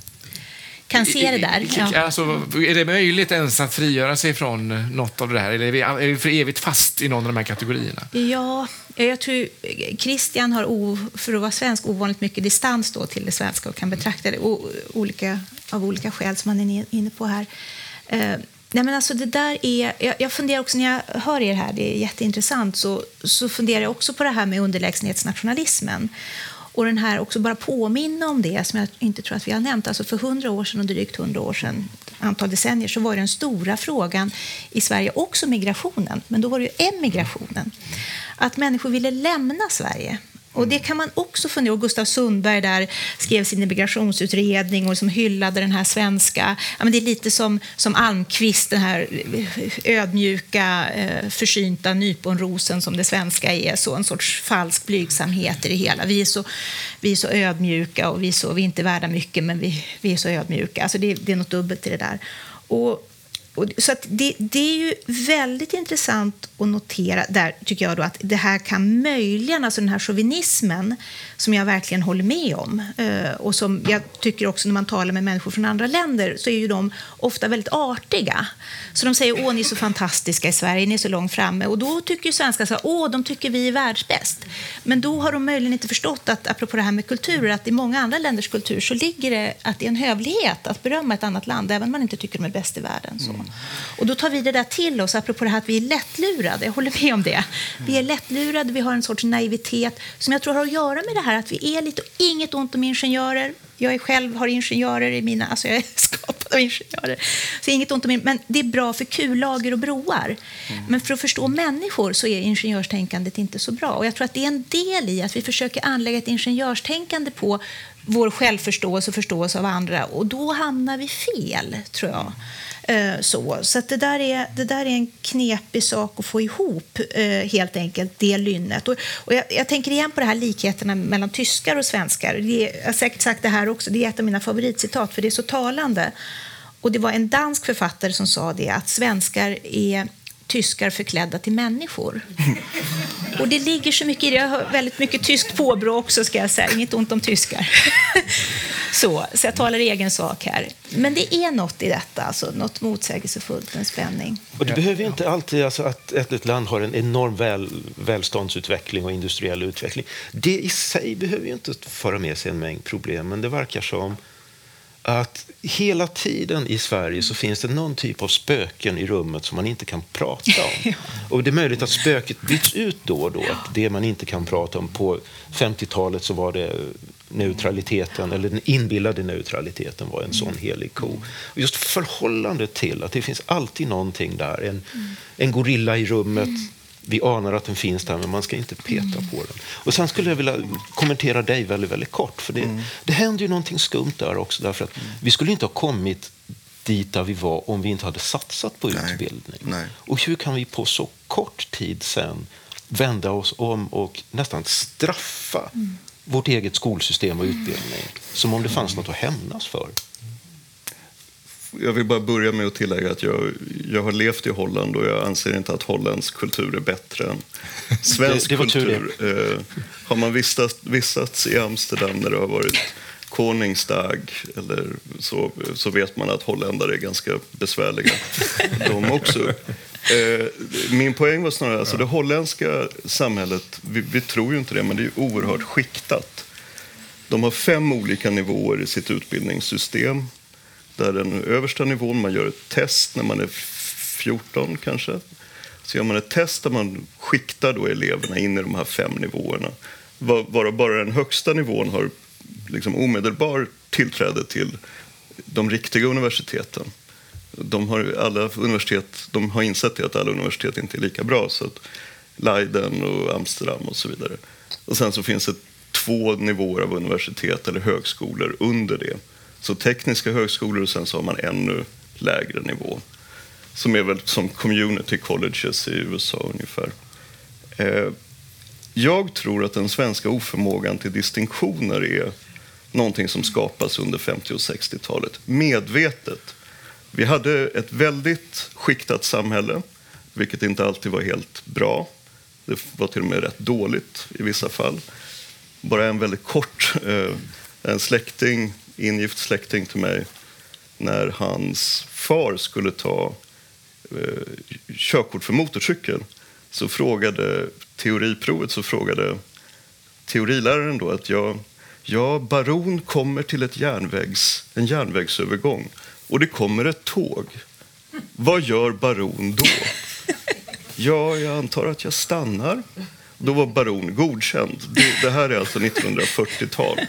kan se det där.
Ja. Alltså, är det möjligt ens att frigöra sig från något av det här? Eller är vi, är vi för evigt fast i någon av de här kategorierna?
Ja, jag tror Christian har, o, för att vara svensk, ovanligt mycket distans då till det svenska och kan betrakta det olika, av olika skäl som man är inne på här. Uh, nej men alltså det där är, jag, jag, funderar också när jag hör er här, det är jätteintressant, så, så funderar jag också på det här med underlägsenhetsnationalismen. Och den här också bara påminna om det som jag inte tror att vi har nämnt. Alltså för hundra år sedan och drygt hundra år sedan, antal decennier, så var den stora frågan i Sverige också migrationen. Men då var det ju emigrationen. Att människor ville lämna Sverige. Och det kan man också fundera och Gustav Sundberg där skrev sin immigrationsutredning och liksom hyllade den här svenska... Ja, men det är lite som, som Almqvist, den här eh, ödmjuka, eh, försynta nyponrosen som det svenska är. Så en sorts falsk blygsamhet i det hela. Vi är så, vi är så ödmjuka och vi är, så, vi är inte värda mycket, men vi, vi är så ödmjuka. Alltså det, det är något dubbelt i det där. Och, så det, det, är ju väldigt intressant att notera där, tycker jag, då, att det här kan möjligen, alltså den här chauvinismen, som jag verkligen håller med om, eh, och som jag tycker också när man talar med människor från andra länder, så är ju de ofta väldigt artiga. Så de säger åh, ni är så fantastiska i Sverige, ni är så långt framme. Och då tycker ju svenskar så åh, de tycker vi är världsbäst. Men då har de möjligen inte förstått att, apropå det här med kulturer, att i många andra länders kultur så ligger det att det är en hövlighet att berömma ett annat land, även om man inte tycker de är bäst i världen. Så. Och då tar vi det där till oss, apropå det här att vi är lättlurade. Jag håller med om det. Vi är lättlurade, vi har en sorts naivitet som jag tror har att göra med det här att vi är lite, inget ont om ingenjörer. Jag är själv har ingenjörer i mina, alltså jag är skapad av ingenjörer. Så inget ont om min, men det är bra för kullager och broar. Mm. Men för att förstå människor så är ingenjörstänkandet inte så bra. Och jag tror att det är en del i att vi försöker anlägga ett ingenjörstänkande på vår självförståelse och förståelse av andra. Och då hamnar vi fel, tror jag. Eh, så så det, där är, det där är en knepig sak att få ihop, eh, helt enkelt, det lynnet. Och, och jag, jag, tänker igen på det här likheterna mellan tyskar och svenskar. Det jag har säkert sagt det här också, det är ett av mina favoritcitat, för det är så talande. Och det var en dansk författare som sa det, att svenskar är tyskar förklädda till människor. Och det ligger så mycket i det. Jag har väldigt mycket tyskt påbrå också, ska jag säga. Inget ont om tyskar. Så, så jag talar i egen sak här. Men det är något i detta, alltså, något motsägelsefullt, en spänning.
Och det behöver inte alltid alltså, att ett land har en enorm väl, välståndsutveckling och industriell utveckling. Det i sig behöver ju inte föra med sig en mängd problem, men det verkar som att hela tiden i Sverige så finns det någon typ av spöken i rummet som man inte kan prata om. Och det är möjligt att spöket byts ut då och då. Att det man inte kan prata om. På 50-talet så var det neutraliteten, eller den inbillade neutraliteten var en sån helig ko. Och just förhållandet till att det finns alltid någonting där. En, en gorilla i rummet vi anar att den finns där, men man ska inte peta mm. på den. Och Sen skulle jag vilja kommentera dig väldigt, väldigt kort. För det, mm. det händer ju någonting skumt där också. Därför att mm. Vi skulle inte ha kommit dit där vi var om vi inte hade satsat på Nej. utbildning. Nej. Och hur kan vi på så kort tid sen vända oss om och nästan straffa mm. vårt eget skolsystem och utbildning som om det fanns något att hämnas för?
Jag vill bara börja med att tillägga att jag, jag har levt i Holland och jag anser inte att holländsk kultur är bättre än svensk det, det kultur. Eh, har man vistats, vistats i Amsterdam när det har varit Koningsdag eller så, så vet man att holländare är ganska besvärliga de också. Eh, min poäng var snarare, alltså det holländska samhället, vi, vi tror ju inte det, men det är oerhört skiktat. De har fem olika nivåer i sitt utbildningssystem där den översta nivån, man gör ett test när man är 14 kanske. Så gör man ett test där man skiktar då eleverna in i de här fem nivåerna. Varav bara den högsta nivån har liksom omedelbar tillträde till de riktiga universiteten. De har, alla universitet de har insett att alla universitet inte är lika bra. Så att Leiden och Amsterdam och så vidare. Och sen så finns det två nivåer av universitet eller högskolor under det så tekniska högskolor och sen så har man ännu lägre nivå. Som är väl som community colleges i USA ungefär. Eh, jag tror att den svenska oförmågan till distinktioner är någonting som skapas under 50 och 60-talet, medvetet. Vi hade ett väldigt skiktat samhälle, vilket inte alltid var helt bra. Det var till och med rätt dåligt i vissa fall. Bara en väldigt kort... Eh, en släkting ingift släkting till mig när hans far skulle ta eh, körkort för motorcykel så frågade teoriprovet så frågade teoriläraren då att jag, ja, baron kommer till ett järnvägs, en järnvägsövergång och det kommer ett tåg. Vad gör baron då? Ja, jag antar att jag stannar. Då var baron godkänd. Det, det här är alltså 1940-tal.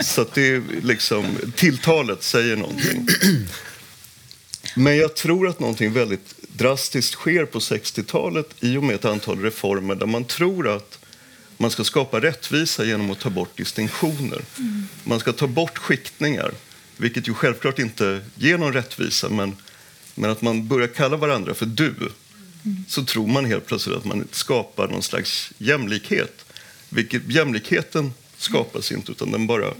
Så det är liksom, tilltalet säger någonting. Men jag tror att någonting väldigt drastiskt sker på 60-talet i och med ett antal reformer där man tror att Man ska skapa rättvisa genom att ta bort distinktioner. Man ska ta bort skiktningar, vilket ju självklart inte ger någon rättvisa. Men, men att man börjar kalla varandra för du, så tror man helt plötsligt att man skapar någon slags jämlikhet. Vilket, jämlikheten skapas inte, utan den bara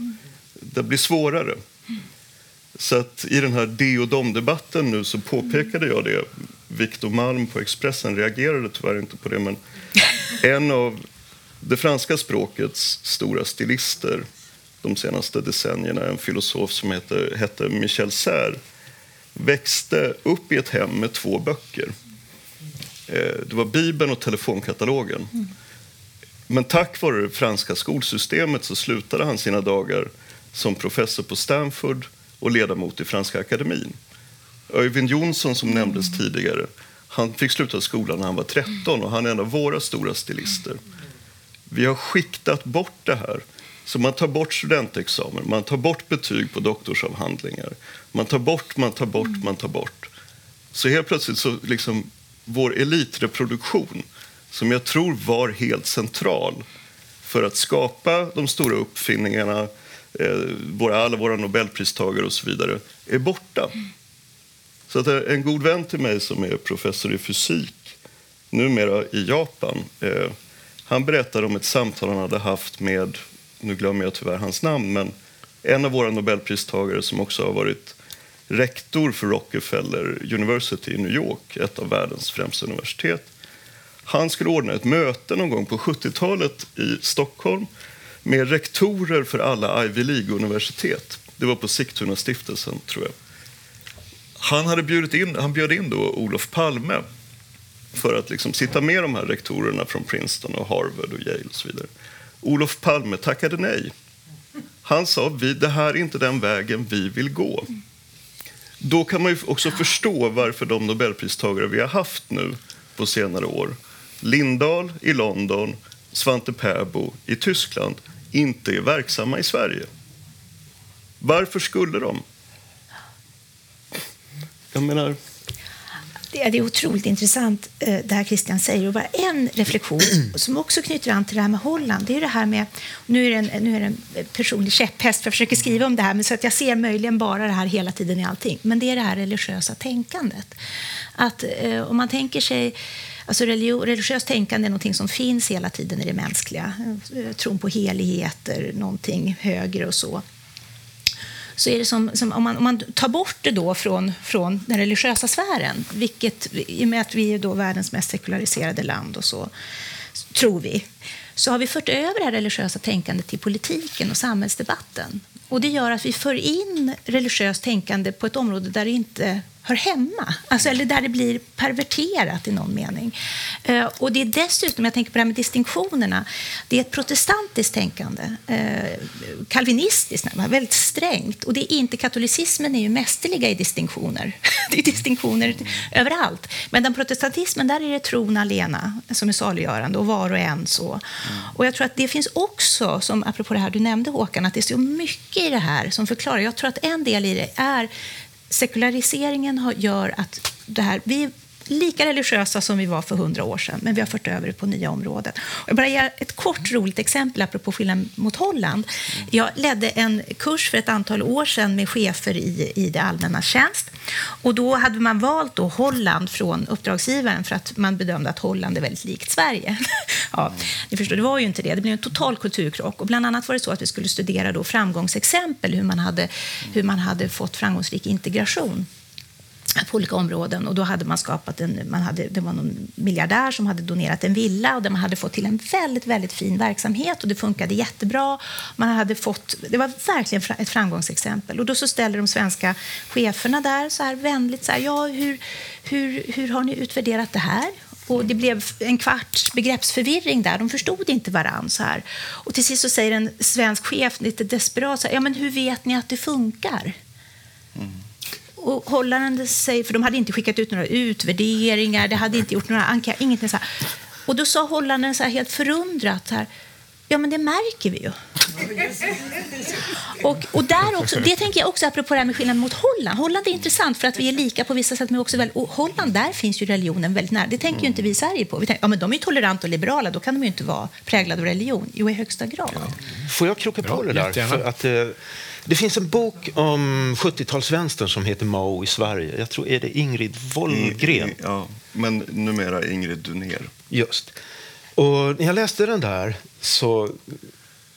det blir svårare. Så att i den här de och dom-debatten nu så påpekade jag det. Victor Malm på Expressen reagerade tyvärr inte på det, men en av det franska språkets stora stilister de senaste decennierna, en filosof som heter, hette Michel Serre, växte upp i ett hem med två böcker. Eh, det var Bibeln och telefonkatalogen. Men tack vare det franska skolsystemet så slutade han sina dagar som professor på Stanford och ledamot i Franska akademin. Öyvind Jonsson, som nämndes tidigare, han fick sluta skolan när han var 13 och han är en av våra stora stilister. Vi har skiktat bort det här. Så man tar bort studentexamen, man tar bort betyg på doktorsavhandlingar. Man tar bort, man tar bort, man tar bort. Så helt plötsligt så liksom vår elitreproduktion, som jag tror var helt central för att skapa de stora uppfinningarna, eh, våra, alla våra nobelpristagare och så vidare, är borta. Så att eh, en god vän till mig som är professor i fysik, numera i Japan, eh, han berättade om ett samtal han hade haft med, nu glömmer jag tyvärr hans namn, men en av våra nobelpristagare som också har varit rektor för Rockefeller University i New York, ett av världens främsta universitet. Han skulle ordna ett möte någon gång på 70-talet i Stockholm med rektorer för alla Ivy League-universitet. Det var på Sigtuna stiftelsen, tror jag. Han, hade bjudit in, han bjöd in då Olof Palme för att liksom sitta med de här rektorerna från Princeton, och Harvard och Yale och så vidare. Olof Palme tackade nej. Han sa vi, det här är inte den vägen vi vill gå. Då kan man ju också förstå varför de nobelpristagare vi har haft nu på senare år, Lindahl i London, Svante Pääbo i Tyskland, inte är verksamma i Sverige. Varför skulle de? Jag menar...
Det är otroligt intressant eh, det här Christian säger. Och bara en reflektion som också knyter an till det här med Holland. Det är det här med, nu är det en, nu är det en personlig käpphäst för jag försöker skriva om det här men så att jag ser möjligen bara det här hela tiden i allting. Men det är det här religiösa tänkandet. Att eh, om man tänker sig Alltså religiöst tänkande är något som finns hela tiden i det mänskliga. Eh, tron på heligheter, någonting högre och så så är det som, som om, man, om, man, tar bort det då från, från den religiösa sfären, vilket i och med att vi är då världens mest sekulariserade land och så, tror vi, så har vi fört över det här religiösa tänkandet till politiken och samhällsdebatten. Och det gör att vi för in religiöst tänkande på ett område där det inte hör hemma, alltså, eller där det blir perverterat i någon mening. Eh, och det är dessutom, jag tänker på det här med distinktionerna, det är ett protestantiskt tänkande, eh, kalvinistiskt, väldigt strängt. Och det är inte, katolicismen är ju mästerliga i distinktioner. det är distinktioner överallt. Men den protestantismen, där är det tron alena som är saliggörande och var och en så. Mm. Och jag tror att det finns också, som apropå det här du nämnde Håkan, att det är så mycket i det här som förklarar. Jag tror att en del i det är sekulariseringen gör att det här, vi lika religiösa som vi var för hundra år sedan, men vi har fört över det på nya områden. Jag bara ger ett kort roligt exempel apropå skillnaden mot Holland. Jag ledde en kurs för ett antal år sedan med chefer i, i det allmänna tjänst. Och då hade man valt då Holland från uppdragsgivaren för att man bedömde att Holland är väldigt likt Sverige. ja, ni förstår, det var ju inte det. Det blev en total kulturkrock. Och bland annat var det så att vi skulle studera då framgångsexempel, hur man hade, hur man hade fått framgångsrik integration på olika områden. Och då hade man skapat en, man hade, det var någon miljardär som hade donerat en villa och där man hade fått till en väldigt, väldigt fin verksamhet och det funkade jättebra. Man hade fått, det var verkligen ett framgångsexempel. Och då så ställer de svenska cheferna där så här vänligt så här, ja, hur, hur, hur har ni utvärderat det här? Och det blev en kvarts begreppsförvirring där. De förstod inte varann. Så här. Och till sist så säger en svensk chef lite desperat så här, ja, men hur vet ni att det funkar? Mm. Och hållande sig, för de hade inte skickat ut några utvärderingar, det hade inte gjort några enkäter, ingenting så här. Och då sa holländaren så här helt förundrat här, ja men det märker vi ju. Och, och där också, det tänker jag också apropå det här med skillnaden mot Holland. Holland är intressant för att vi är lika på vissa sätt men också väl, och Holland, där finns ju religionen väldigt nära. Det tänker ju inte vi i Sverige på. Vi tänker, ja, men de är ju toleranta och liberala, då kan de ju inte vara präglade av religion. Jo, i högsta grad.
Får jag kroka på det där? För att, eh, det finns en bok om 70-talsvänstern som heter Mao i Sverige. Jag tror är det Ingrid Wollgren.
Ja, men numera Ingrid Dunér.
Just. Och när jag läste den där så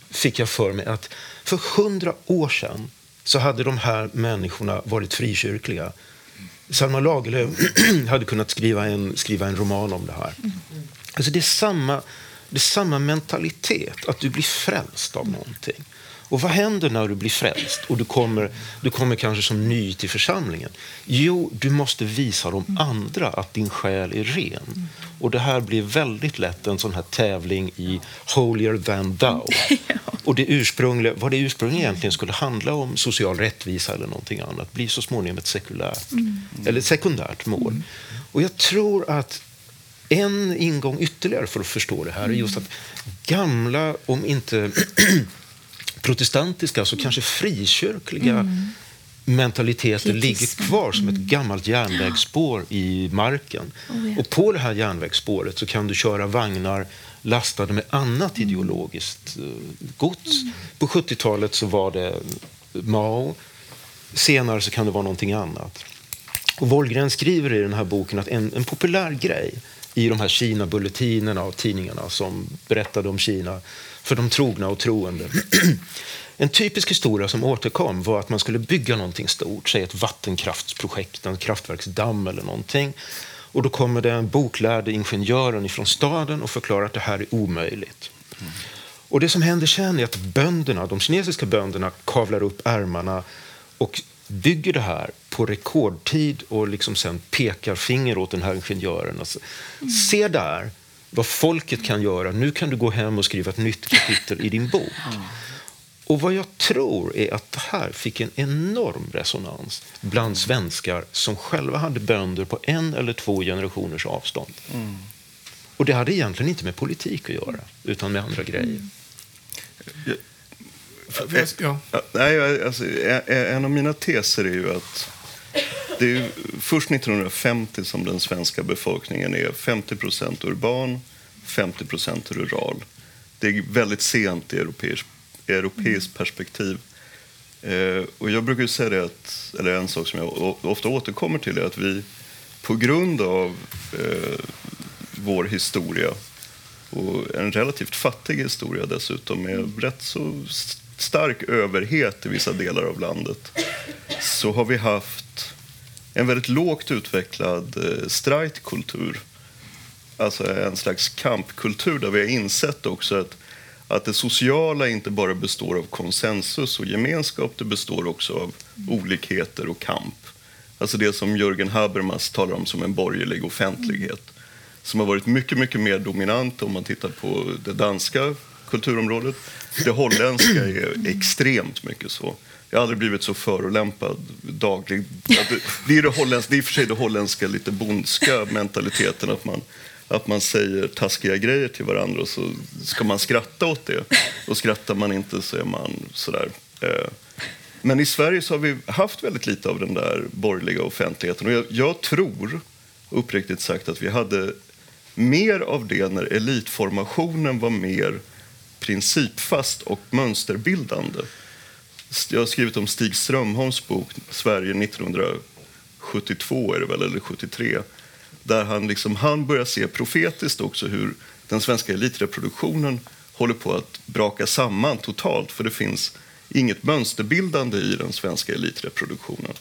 fick jag för mig att för hundra år sedan så hade de här människorna varit frikyrkliga. Selma Lagerlöf hade kunnat skriva en, skriva en roman om det här. Alltså det, är samma, det är samma mentalitet, att du blir frälst av någonting. Och vad händer när du blir frälst och du kommer, du kommer kanske som ny till församlingen? Jo, du måste visa de andra att din själ är ren. Och det här blir väldigt lätt en sån här tävling i holier than thou. Och det ursprungliga, vad det ursprungligen egentligen skulle handla om, social rättvisa eller någonting annat, blir så småningom ett sekulärt, eller sekundärt mål. Och jag tror att en ingång ytterligare för att förstå det här är just att gamla, om inte protestantiska, så kanske frikyrkliga mentaliteter ligger kvar som ett gammalt järnvägsspår i marken.
Oh, ja.
Och på det här järnvägsspåret så kan du köra vagnar lastade med annat ideologiskt eh, gods. På 70-talet så var det Mao. Senare så kan det vara någonting annat. Och Wollgren skriver i den här boken att en, en populär grej i de här Kina-bulletinerna och tidningarna som berättade om Kina för de trogna och troende. En typisk historia som återkom var att man skulle bygga någonting stort, säg ett vattenkraftsprojekt, en kraftverksdamm eller någonting. Och då kommer det en boklärd ingenjören från staden och förklarar att det här är omöjligt. Och det som händer sen är att bönderna, de kinesiska bönderna kavlar upp ärmarna och bygger det här på rekordtid och liksom sen pekar finger åt den här ingenjören. Alltså, Se där vad folket kan göra. Nu kan du gå hem och skriva ett nytt kapitel i din bok. Och vad jag tror är att det här fick en enorm resonans bland svenskar som själva hade bönder på en eller två generationers avstånd. Och det hade egentligen inte med politik att göra, utan med andra grejer.
Ja.
Ja, nej, jag- alltså, en- en av mina teser är ju att det är först 1950 som den svenska befolkningen är 50% urban, 50% rural. Det är väldigt sent i europeiskt europeiskt perspektiv. Eh, och jag brukar säga det att, eller en sak som jag ofta återkommer till är att vi på grund av eh, vår historia och en relativt fattig historia dessutom med rätt så stark överhet i vissa delar av landet så har vi haft en väldigt lågt utvecklad eh, strejkkultur. Alltså en slags kampkultur där vi har insett också att, att det sociala inte bara består av konsensus och gemenskap, det består också av olikheter och kamp. Alltså det som Jörgen Habermas talar om som en borgerlig offentlighet som har varit mycket, mycket mer dominant om man tittar på det danska kulturområdet. Det holländska är extremt mycket så. Jag har aldrig blivit så förolämpad dagligen. Det, är det holländska, det är i och för sig det holländska lite bondska mentaliteten att man, att man säger taskiga grejer till varandra och så ska man skratta åt det. Och skrattar man inte så är man sådär. Eh. Men i Sverige så har vi haft väldigt lite av den där borgerliga offentligheten. Och jag, jag tror, uppriktigt sagt, att vi hade mer av det när elitformationen var mer principfast och mönsterbildande. Jag har skrivit om Stig Strömholms bok Sverige 1972, är det väl, eller 73 där han, liksom, han börjar se profetiskt också hur den svenska elitreproduktionen håller på att braka samman totalt för det finns inget mönsterbildande i den svenska elitreproduktionen.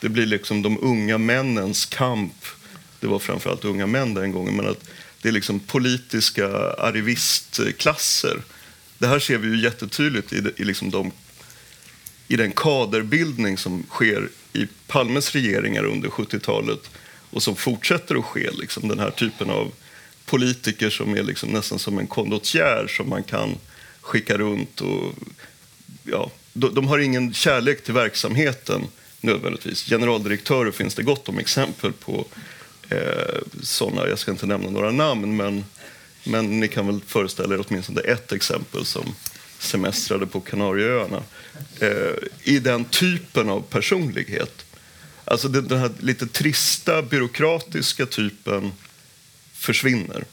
Det blir liksom de unga männens kamp. Det var framförallt unga män den gången, men att det är liksom politiska arrivistklasser. Det här ser vi ju jättetydligt i, i, liksom de, i den kaderbildning som sker i Palmes regeringar under 70-talet och som fortsätter att ske. Liksom den här typen av politiker som är liksom nästan som en kondottier som man kan skicka runt. Och, ja, de, de har ingen kärlek till verksamheten nödvändigtvis. Generaldirektörer finns det gott om exempel på eh, sådana. Jag ska inte nämna några namn, men, men ni kan väl föreställa er åtminstone ett exempel som, semestrade på Kanarieöarna. Eh, I den typen av personlighet. Alltså den, den här lite trista, byråkratiska typen försvinner.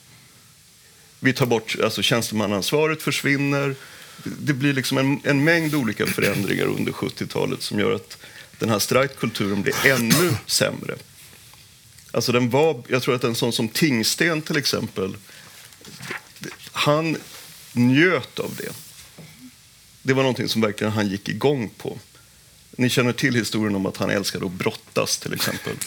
Vi tar bort, alltså tjänstemannaansvaret försvinner. Det blir liksom en, en mängd olika förändringar under 70-talet som gör att den här strejkkulturen blir ännu sämre. Alltså den var, jag tror att en sån som Tingsten till exempel, han njöt av det. Det var någonting som verkligen han gick igång på. Ni känner till historien om att han älskade att brottas till exempel.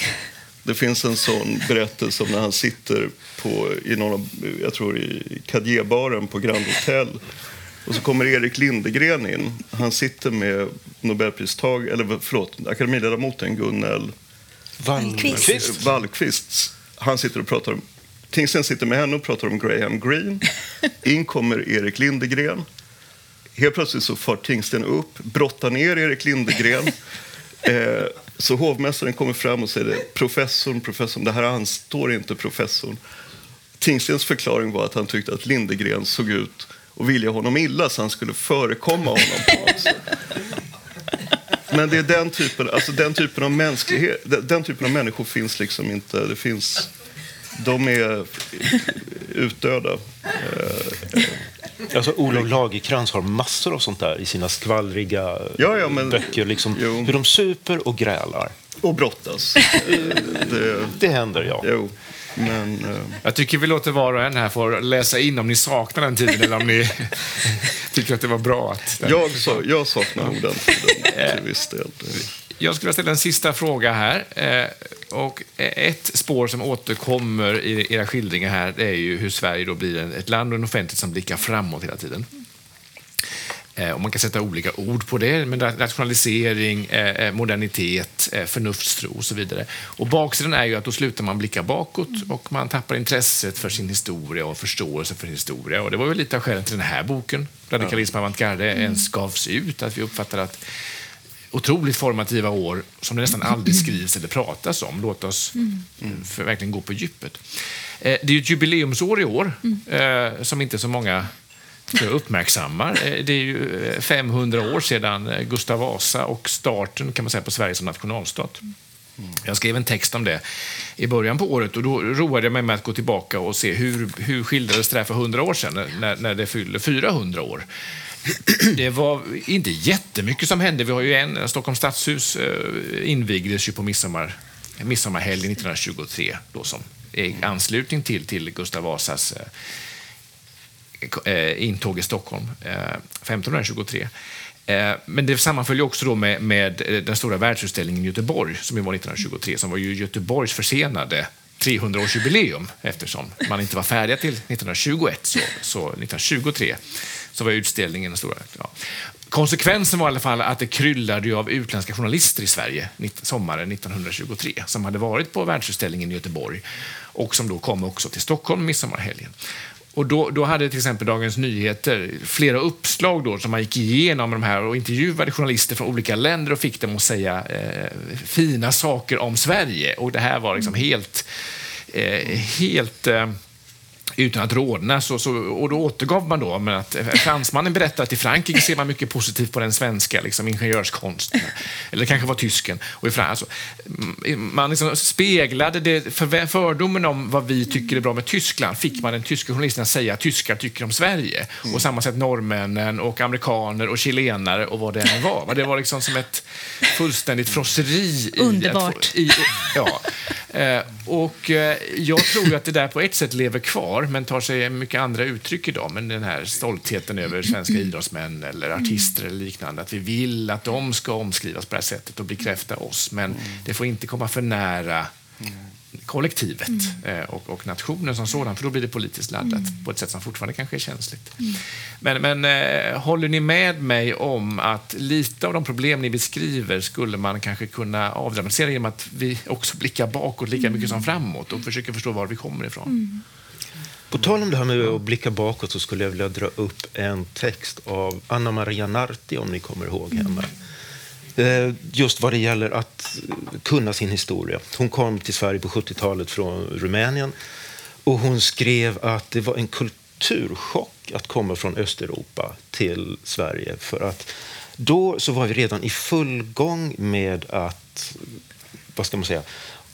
Det finns en sån berättelse om när han sitter på, i någon av, jag tror i Cadierbaren på Grand Hotel. Och så kommer Erik Lindegren in. Han sitter med Nobelpristag, eller förlåt, akademiledamoten Gunnel
Wallqvist.
Wallqvist. Han sitter och pratar om, Tingsten sitter med henne och pratar om Graham Greene. In kommer Erik Lindegren. Helt plötsligt så far Tingsten upp, brottar ner Erik Lindegren. Eh, så hovmästaren kommer fram och säger professorn, professorn, det här anstår inte professorn. Tingstens förklaring var att han tyckte att Lindegren såg ut och vilja honom illa så han skulle förekomma honom på. Men det är den typen, alltså den typen av mänsklighet, den typen av människor finns liksom inte. Det finns, de är utdöda.
Alltså, Olof Lagerkrans har massor av sånt där i sina skvallriga
Ja, ja, men-
böcker. Liksom,
Jo.
hur de super och grälar.
och brottas. Det,
Det händer, ja.
jo, men... eh,
Jag tycker vi låter var och en här få läsa in om ni saknar den tiden eller om ni tycker att det var bra att... Den...
Jag, sa, jag saknar nog den tiden till viss del.
Jag skulle vilja ställa en sista fråga här. Eh, och ett spår som återkommer i era skildringar här är ju hur Sverige då blir ett land och en offentlighet som blickar framåt hela tiden. Eh, Och man kan sätta olika ord på det, men rationalisering, eh, modernitet, förnuftstro och så vidare. Och baksidan är ju att då slutar man blicka bakåt och man tappar intresset för sin historia och förståelse för historia. Och det var väl lite av skälet till den här boken, Radikalism avantgarde, ens gavs ut, att vi uppfattar att otroligt formativa år som det nästan aldrig skrivs eller pratas om. Låt oss mm, för verkligen gå på djupet. Eh, Det är ju ett jubileumsår i år eh, som inte så många jag, uppmärksammar. Eh, det är ju eh, 500 år sedan Gustav Vasa och starten kan man säga på Sverige som nationalstat. Jag skrev en text om det i början på året och då roade jag mig med att gå tillbaka och se hur, hur skildrades det här för 100 år sedan, när, när det fyllde 400 år. Det var inte jättemycket som hände. Vi har ju en, Stockholms stadshus eh, invigdes ju på midsommar, midsommarhelgen 1923 då som i anslutning till, till Gustav Vasas eh, eh, intåg i Stockholm 1523. Men det sammanföll också då med, med den stora världsutställningen i Göteborg som ju var 1923, som var ju Göteborgs försenade 300-årsjubileum eftersom man inte var färdiga till 1921. Så, så 1923 så var utställningen stora. Ja. Konsekvensen var i alla fall att det kryllade av utländska journalister i Sverige sommaren 1923 som hade varit på världsutställningen i Göteborg och som då kom också till Stockholm midsommarhelgen. Och då, då hade till exempel Dagens Nyheter flera uppslag då som man gick igenom de här och intervjuade journalister från olika länder och fick dem att säga eh, fina saker om Sverige. Och det här var liksom helt, eh, helt eh, utan att rodna. Så, så, och då återgav man då men att fransmannen berättade att i Frankrike ser man mycket positivt på den svenska liksom, ingenjörskonsten. Eller kanske var tysken. Och i Fran- alltså, mm, man liksom speglade det, för, fördomen om vad vi tycker är bra med Tyskland fick man den tyska journalisten att säga att tyskar tycker om Sverige. Och samma sätt norrmännen och amerikaner och chilenare och vad det än var. Det var liksom som ett fullständigt frosseri. i-
Underbart.
I, ja. Eh, och eh, jag tror att det där på ett sätt lever kvar, men tar sig mycket andra uttryck idag. Men den här stoltheten över svenska idrottsmän eller artister eller liknande. Att vi vill att de ska omskrivas på det här sättet och bekräfta oss. Men det får inte komma för nära kollektivet mm. och, och nationen som sådan, för då blir det politiskt laddat på ett sätt som fortfarande kanske är känsligt. Men, men eh, håller ni med mig om att lite av de problem ni beskriver skulle man kanske kunna avdramatisera genom att vi också blickar bakåt lika mycket som framåt och försöker förstå var vi kommer ifrån? Mm.
På tal om det här med att blicka bakåt så skulle jag vilja dra upp en text av Anna Maria Narti, om ni kommer ihåg henne. Eh, Just vad det gäller att kunna sin historia. Hon kom till Sverige på 70-talet från Rumänien och hon skrev att det var en kulturchock att komma från Östeuropa till Sverige. För att då så var vi redan i full gång med att, vad ska man säga,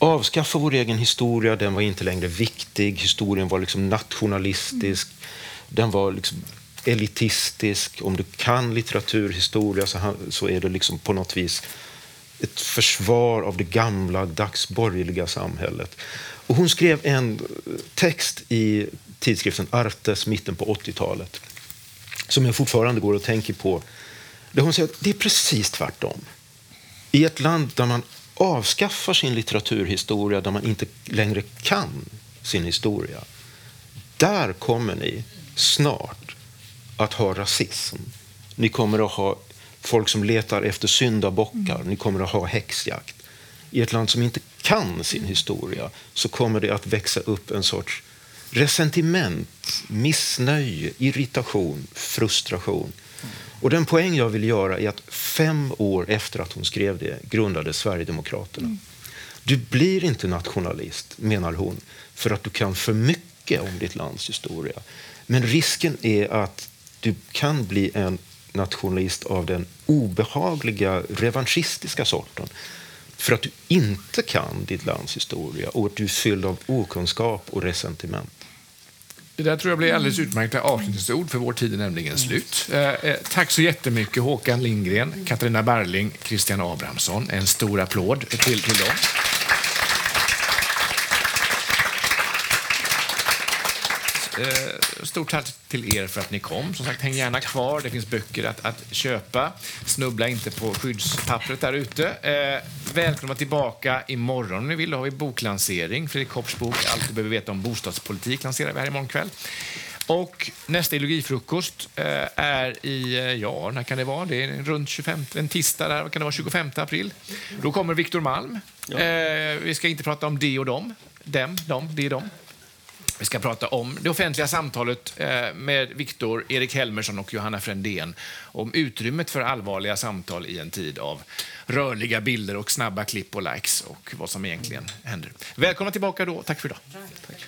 avskaffa vår egen historia. Den var inte längre viktig. Historien var liksom nationalistisk. Den var liksom elitistisk. Om du kan litteraturhistoria så, så är det liksom på något vis ett försvar av det gamla dagsborgerliga samhället. Och hon skrev en text i tidskriften Artes mitten på 80-talet som jag fortfarande går och tänker på. Där hon säger att det är precis tvärtom. I ett land där man avskaffar sin litteraturhistoria, där man inte längre kan sin historia, där kommer ni snart att ha rasism. Ni kommer att ha folk som letar efter syndabockar. Ni kommer att ha häxjakt. I ett land som inte kan sin historia så kommer det att växa upp en sorts resentiment, missnöje, irritation, frustration. Och den poäng jag vill göra är att fem år efter att hon skrev det grundades Sverigedemokraterna. Du blir inte nationalist, menar hon, för att du kan för mycket om ditt lands historia. Men risken är att du kan bli en nationalist av den obehagliga revanschistiska sorten för att du inte kan ditt lands historia och att du är fylld av okunskap och resentiment.
Det där tror jag blir alldeles utmärkta avslutningsord, för vår tid är nämligen slut. Eh, eh, tack så jättemycket Håkan Lindgren, Katarina Barling, Christian Abrahamsson. En stor applåd till, till dem. Stort tack till er för att ni kom. Som sagt, häng gärna kvar. Det finns böcker att, att köpa. Snubbla inte på skyddspappret där ute. Eh, välkomna tillbaka imorgon om ni vill. Då har vi boklansering. Fredrik Kopps bok Allt du behöver veta om bostadspolitik lanserar vi här imorgon kväll. Och nästa ideologifrukost eh, är i, eh, ja, när kan det vara? Det är runt 25, en tisdag, där, kan det vara 25 april. Då kommer Viktor Malm. Ja. Eh, vi ska inte prata om det och dem. Dem, dem, det och dem. Vi ska prata om det offentliga samtalet eh, med Viktor, Erik Helmersson och Johanna Frändén om utrymmet för allvarliga samtal i en tid av rörliga bilder och snabba klipp och likes och vad som egentligen händer. Välkomna tillbaka då. Tack för idag. Tack.